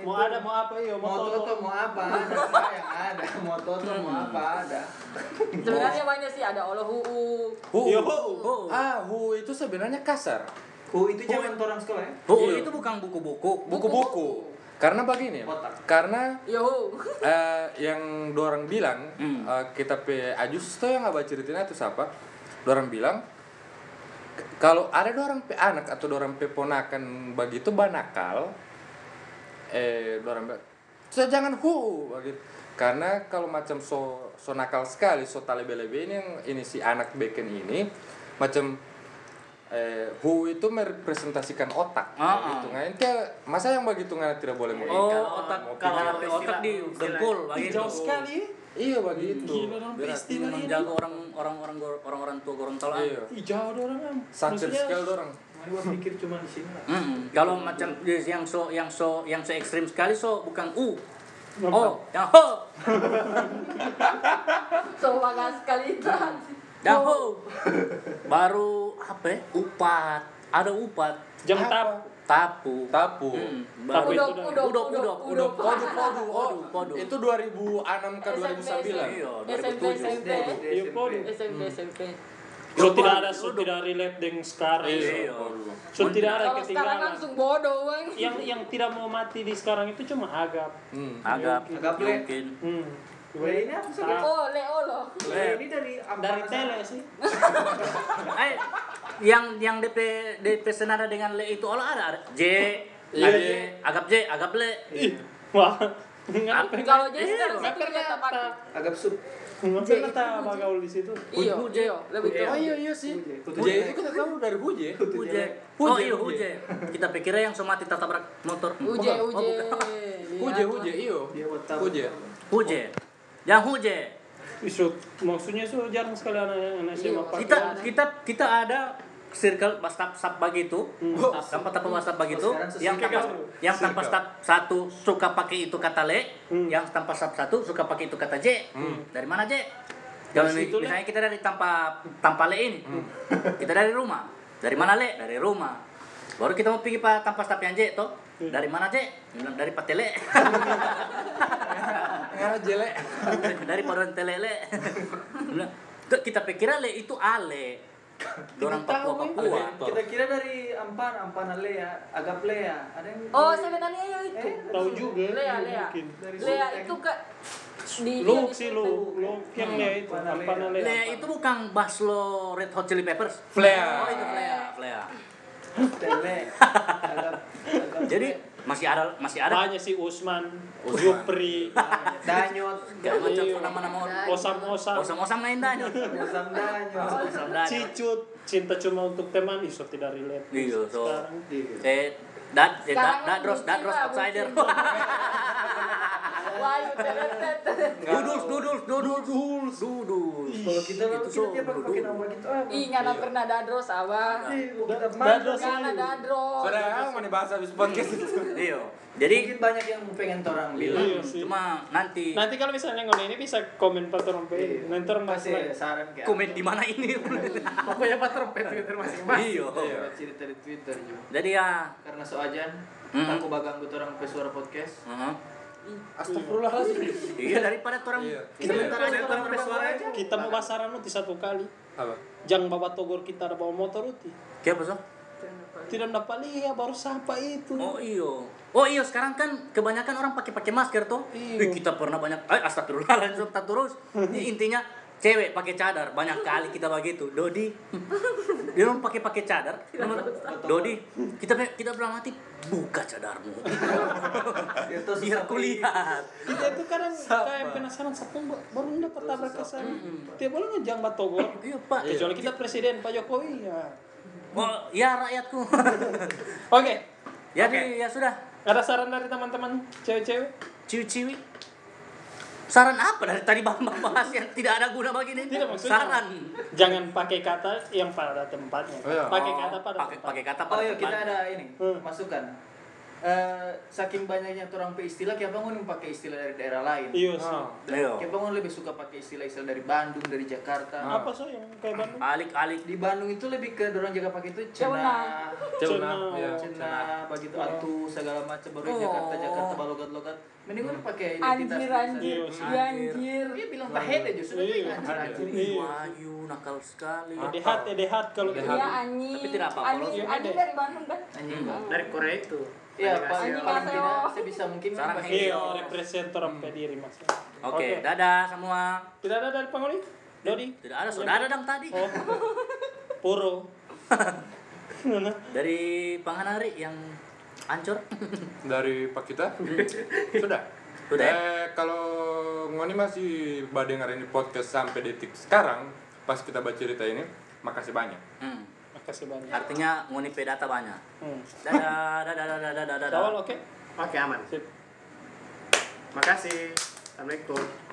[SPEAKER 3] Mau ada mau apa yo,
[SPEAKER 4] Mau
[SPEAKER 3] mau
[SPEAKER 4] toto
[SPEAKER 3] toto.
[SPEAKER 4] mau apa ada sayang ada mau toto mau apa ada
[SPEAKER 5] Sebenarnya banyak sih ada olo huu.
[SPEAKER 2] Hu.
[SPEAKER 3] Yo.
[SPEAKER 1] Oh,
[SPEAKER 2] Ah, hu itu sebenarnya kasar.
[SPEAKER 4] Hu itu zaman orang sekolah ya
[SPEAKER 1] oh,
[SPEAKER 2] Iya.
[SPEAKER 1] itu bukan buku-buku.
[SPEAKER 2] Buku-buku. Karena begini.
[SPEAKER 4] Otak.
[SPEAKER 2] Karena eh, yang dorang bilang
[SPEAKER 1] Hmm.
[SPEAKER 2] eh, kita pe ajus tuh yang abah ceritain itu siapa? Dorang bilang kalau ada dorang pe anak atau dorang pe ponakan begitu banakal eh dorang bilang so jangan hu karena kalau macam so so nakal sekali so talebe-lebe ini yang ini si anak beken ini macam eh hu itu merepresentasikan otak
[SPEAKER 1] Ah,
[SPEAKER 2] gitu nggak ente masa yang begitu nggak tidak boleh mau
[SPEAKER 1] Oh, otak
[SPEAKER 2] mau
[SPEAKER 1] kalau ada otak di dengkul.
[SPEAKER 3] Jauh sekali.
[SPEAKER 2] Iya begitu.
[SPEAKER 3] Gila dong,
[SPEAKER 2] Berat.
[SPEAKER 3] istilah ini.
[SPEAKER 1] Menjaga orang orang orang orang orang tua Gorontalo.
[SPEAKER 2] Iya.
[SPEAKER 3] Ih, jauh orang.
[SPEAKER 2] Santet
[SPEAKER 3] Maksudnya,
[SPEAKER 2] sekali orang.
[SPEAKER 4] Mari gua pikir cuma di sini lah
[SPEAKER 1] Mm, kalau macam yang so yang so yang so ekstrim sekali so bukan u. Oh, yang ho.
[SPEAKER 5] So bagus sekali tadi.
[SPEAKER 1] Yang ho. Baru apa ya? Upat. Ada upat.
[SPEAKER 3] Jam tap.
[SPEAKER 1] Tapu.
[SPEAKER 2] Tapu.
[SPEAKER 1] Mm,
[SPEAKER 3] Tapi
[SPEAKER 1] baru
[SPEAKER 3] itu
[SPEAKER 5] Udok, udok,
[SPEAKER 1] Udok, udok, udok.
[SPEAKER 2] Podu, podu, oh,
[SPEAKER 1] Podu, podu.
[SPEAKER 2] Itu 2006 ke 2009.
[SPEAKER 1] Iya,
[SPEAKER 5] SMP,
[SPEAKER 1] 2007.
[SPEAKER 5] SMP. SMP, SMP.
[SPEAKER 3] So tidak ada, so tidak relate dengan sekarang.
[SPEAKER 1] Iya.
[SPEAKER 3] So tidak ada
[SPEAKER 5] Kalau sekarang
[SPEAKER 3] ketinggalan.
[SPEAKER 5] langsung bodoh, bang.
[SPEAKER 3] Yang yang tidak mau mati di sekarang itu cuma agap.
[SPEAKER 2] Hmm.
[SPEAKER 1] Agak
[SPEAKER 4] Agak play.
[SPEAKER 1] mungkin.
[SPEAKER 3] Hmm.
[SPEAKER 4] Wah, ini apa sih.
[SPEAKER 5] Oh, le olo.
[SPEAKER 4] Wah, ini dari
[SPEAKER 3] Dari tele sih.
[SPEAKER 1] Eh, yang yang DP DP senada dengan le itu olah ada ada. J,
[SPEAKER 2] Iya, J.
[SPEAKER 1] J, agap J, agap le.
[SPEAKER 3] Wah.
[SPEAKER 5] Kalau jadi
[SPEAKER 3] Iya,
[SPEAKER 5] sekarang satu
[SPEAKER 3] pernah
[SPEAKER 5] kita
[SPEAKER 3] pernah tak bagaul di situ.
[SPEAKER 5] Iyo, lebih
[SPEAKER 2] Oh
[SPEAKER 5] tua.
[SPEAKER 2] iya iya sih.
[SPEAKER 4] Huje.
[SPEAKER 2] Huje itu kita tahu dari Huje.
[SPEAKER 1] Huje.
[SPEAKER 2] Huje,
[SPEAKER 1] Oh iya
[SPEAKER 2] huje.
[SPEAKER 1] huje. Kita pikirnya yang somati tabrak motor.
[SPEAKER 5] Uje,
[SPEAKER 2] Oh,
[SPEAKER 5] uje.
[SPEAKER 2] Huje Huje iyo. Huje.
[SPEAKER 1] Huje. Yang huje.
[SPEAKER 3] Isu, maksudnya so jarang sekali anak-anak SMA
[SPEAKER 5] Iya.
[SPEAKER 1] Kita kita kita ada circle WhatsApp WhatsApp begitu.
[SPEAKER 3] Hmm.
[SPEAKER 1] Tanpa tanpa WhatsApp begitu.
[SPEAKER 4] sekarang sesuai
[SPEAKER 1] Yang tanpa yang tanpa WhatsApp satu suka pakai itu kata le,
[SPEAKER 3] Hmm.
[SPEAKER 1] yang tanpa WhatsApp satu suka pakai itu kata J. Dari mana J? Kalau misalnya kita dari tanpa tanpa le ini, kita dari rumah. Dari mana le? Dari rumah. Baru kita mau pergi pak tanpa WhatsApp yang J toh. Dari mana J? Dari Patele.
[SPEAKER 2] Jelek.
[SPEAKER 1] dari Padang Telele. Bilang, "Tuh, kita pikir le itu ale. Orang Papua Papua.
[SPEAKER 4] kita kira dari Ampan Ampan Lea agak Lea ada yang
[SPEAKER 5] Oh, sebenarnya ya itu.
[SPEAKER 4] Eh,
[SPEAKER 3] Tahu juga.
[SPEAKER 5] Lea,
[SPEAKER 3] iya,
[SPEAKER 5] Lea. Lea itu kak di
[SPEAKER 3] Lu sih
[SPEAKER 5] situ.
[SPEAKER 3] lu, lu yang Lea itu,
[SPEAKER 4] Mana Lea?
[SPEAKER 3] Lea.
[SPEAKER 1] Le itu bukan Baslo Red Hot Chili Peppers.
[SPEAKER 2] Flea.
[SPEAKER 1] Oh itu Flea, Flea.
[SPEAKER 4] Tele agak agak
[SPEAKER 1] Jadi masih ada masih ada
[SPEAKER 3] Banyak si Usman,
[SPEAKER 1] Usman.
[SPEAKER 3] Jupri,
[SPEAKER 4] Danyot
[SPEAKER 1] Gak macam
[SPEAKER 3] Iya.
[SPEAKER 1] nama-nama
[SPEAKER 3] Osam-osam,
[SPEAKER 1] osam-osam main dah.
[SPEAKER 4] Musam Danyot
[SPEAKER 1] Osam dah.
[SPEAKER 3] Cicut, cinta cuma untuk teman, iso tidak relate.
[SPEAKER 1] Iya, so
[SPEAKER 3] Sekarang.
[SPEAKER 1] eh dat eh, dat dadros
[SPEAKER 5] bucin
[SPEAKER 1] dadros
[SPEAKER 5] lah,
[SPEAKER 1] outsider.
[SPEAKER 5] tetet.
[SPEAKER 1] Dudul dudul dudul dudul.
[SPEAKER 4] kalau kita
[SPEAKER 1] Itu so,
[SPEAKER 4] kita tiap pakai nama kita ah
[SPEAKER 5] Ih, nggak ada pernah dadros, abang.
[SPEAKER 4] kita
[SPEAKER 3] Dadros.
[SPEAKER 4] mana
[SPEAKER 5] Nggak ada dadros.
[SPEAKER 2] Sudah mau dibahas habis podcast itu.
[SPEAKER 1] Iya. Jadi
[SPEAKER 4] mungkin banyak yang pengen orang bilang
[SPEAKER 3] Iya sih.
[SPEAKER 1] cuma nanti
[SPEAKER 3] Nanti kalau misalnya ngomong ini bisa komen Pak
[SPEAKER 4] Iya.
[SPEAKER 3] Nanti orang
[SPEAKER 4] kasih
[SPEAKER 3] masih
[SPEAKER 4] saran kayak
[SPEAKER 1] komen di mana ini.
[SPEAKER 6] Pokoknya Pak Trompet Twitter masing-masing.
[SPEAKER 1] Iya.
[SPEAKER 4] cerita di Twitter juga
[SPEAKER 1] Jadi ya
[SPEAKER 4] karena so ajan
[SPEAKER 1] Mm.
[SPEAKER 4] aku bagang buat orang pesuara podcast
[SPEAKER 1] heeh.
[SPEAKER 2] Astagfirullahaladzim.
[SPEAKER 1] Iya daripada orang
[SPEAKER 2] Iya.
[SPEAKER 1] sebentar aja orang bersuara.
[SPEAKER 4] aja
[SPEAKER 3] kita mau basaran uti satu kali.
[SPEAKER 2] Apa?
[SPEAKER 3] Jangan bawa togor kita ada bawa motor uti.
[SPEAKER 1] Siapa so?
[SPEAKER 3] Tidak dapat lihat baru sampai itu.
[SPEAKER 1] Oh iyo. Oh iyo sekarang kan kebanyakan orang pakai pakai masker tuh.
[SPEAKER 3] Iya.
[SPEAKER 1] Kita pernah banyak eh astagfirullahaladzim tak terus. Ini intinya cewek pakai cadar banyak kali kita begitu. Dodi dia orang pakai pakai cadar. Dodi kita kita bilang mati buka cadarmu.
[SPEAKER 4] itu
[SPEAKER 1] Biar kulihat.
[SPEAKER 3] Kita itu kadang kayak penasaran sapung baru dapat tabrak ke sana. Tiap bulan ngejang bat togor.
[SPEAKER 1] Iya pak.
[SPEAKER 3] Kecuali kita presiden Pak Jokowi ya.
[SPEAKER 1] Oh ya rakyatku.
[SPEAKER 3] Oke,
[SPEAKER 1] Jadi ya sudah.
[SPEAKER 3] ada saran dari teman-teman cewek-cewek?
[SPEAKER 1] Ciwi-ciwi. Saran apa dari tadi bahas yang tidak ada guna bagi ini?
[SPEAKER 3] Tidak, maksudnya-
[SPEAKER 1] Saran.
[SPEAKER 3] Jangan pakai kata yang pada tempatnya.
[SPEAKER 2] Oh, iya.
[SPEAKER 3] Pakai kata pada
[SPEAKER 1] pakai
[SPEAKER 3] tempatnya.
[SPEAKER 1] pakai kata
[SPEAKER 4] oh
[SPEAKER 1] pada
[SPEAKER 4] iya kita
[SPEAKER 1] tempatnya.
[SPEAKER 4] ada ini
[SPEAKER 3] Hmm.
[SPEAKER 4] masukan eh, saking banyaknya orang pe istilah kayak bangun pakai istilah dari daerah lain.
[SPEAKER 3] Iya sih.
[SPEAKER 2] Oh.
[SPEAKER 1] Ayo.
[SPEAKER 4] Kayak bangun lebih suka pakai istilah-istilah dari Bandung, dari Jakarta.
[SPEAKER 2] Ah.
[SPEAKER 3] Apa so yang kayak Bandung?
[SPEAKER 1] Alik-alik
[SPEAKER 4] Di Bandung itu lebih ke dorong jaga pakai itu cena,
[SPEAKER 2] ya.
[SPEAKER 4] cena, begitu atu segala macam baru Jakarta Jakarta balogat-logat. Mending kan pakai
[SPEAKER 5] Anjir
[SPEAKER 4] identitas
[SPEAKER 5] anjir.
[SPEAKER 3] Iya sih.
[SPEAKER 5] Iya anjir.
[SPEAKER 4] Dia bilang pahede justru dia
[SPEAKER 3] Iya.
[SPEAKER 4] anjir anjir.
[SPEAKER 3] Iya.
[SPEAKER 1] Wahyu nakal sekali
[SPEAKER 3] Edehat, edehat kalau
[SPEAKER 2] Edehat.
[SPEAKER 5] Iya anjing.
[SPEAKER 1] Tapi tidak apa,
[SPEAKER 5] Anjing,
[SPEAKER 3] kalau-
[SPEAKER 5] anjing dari Bandung kan.
[SPEAKER 4] Anjing.
[SPEAKER 6] Dari Korea itu.
[SPEAKER 4] Iya, paling
[SPEAKER 5] Anjing
[SPEAKER 4] paling tidak sebisa mungkin
[SPEAKER 1] Sarang
[SPEAKER 3] Iya,
[SPEAKER 1] Iya.
[SPEAKER 3] representer apa diri maksudnya.
[SPEAKER 1] Oke, dadah semua.
[SPEAKER 3] Tidak ada dari Pangoli? Dodi?
[SPEAKER 1] Tidak ada saudara dong tadi.
[SPEAKER 3] Oh. Puro.
[SPEAKER 1] Dari Panganari yang hancur.
[SPEAKER 2] Dari Pak kita sudah.
[SPEAKER 1] Sudah ya?
[SPEAKER 2] Eh, kalau ngoni masih badengar ini podcast sampai detik sekarang, pas kita baca cerita ini, makasih banyak.
[SPEAKER 1] Hmm.
[SPEAKER 3] Makasih banyak.
[SPEAKER 1] Artinya nguni data banyak.
[SPEAKER 3] Hmm.
[SPEAKER 1] Dadah, dadah, dadah, dadah, dadah.
[SPEAKER 3] Awal oke?
[SPEAKER 6] Oke aman.
[SPEAKER 3] Sip.
[SPEAKER 6] Makasih. Assalamualaikum.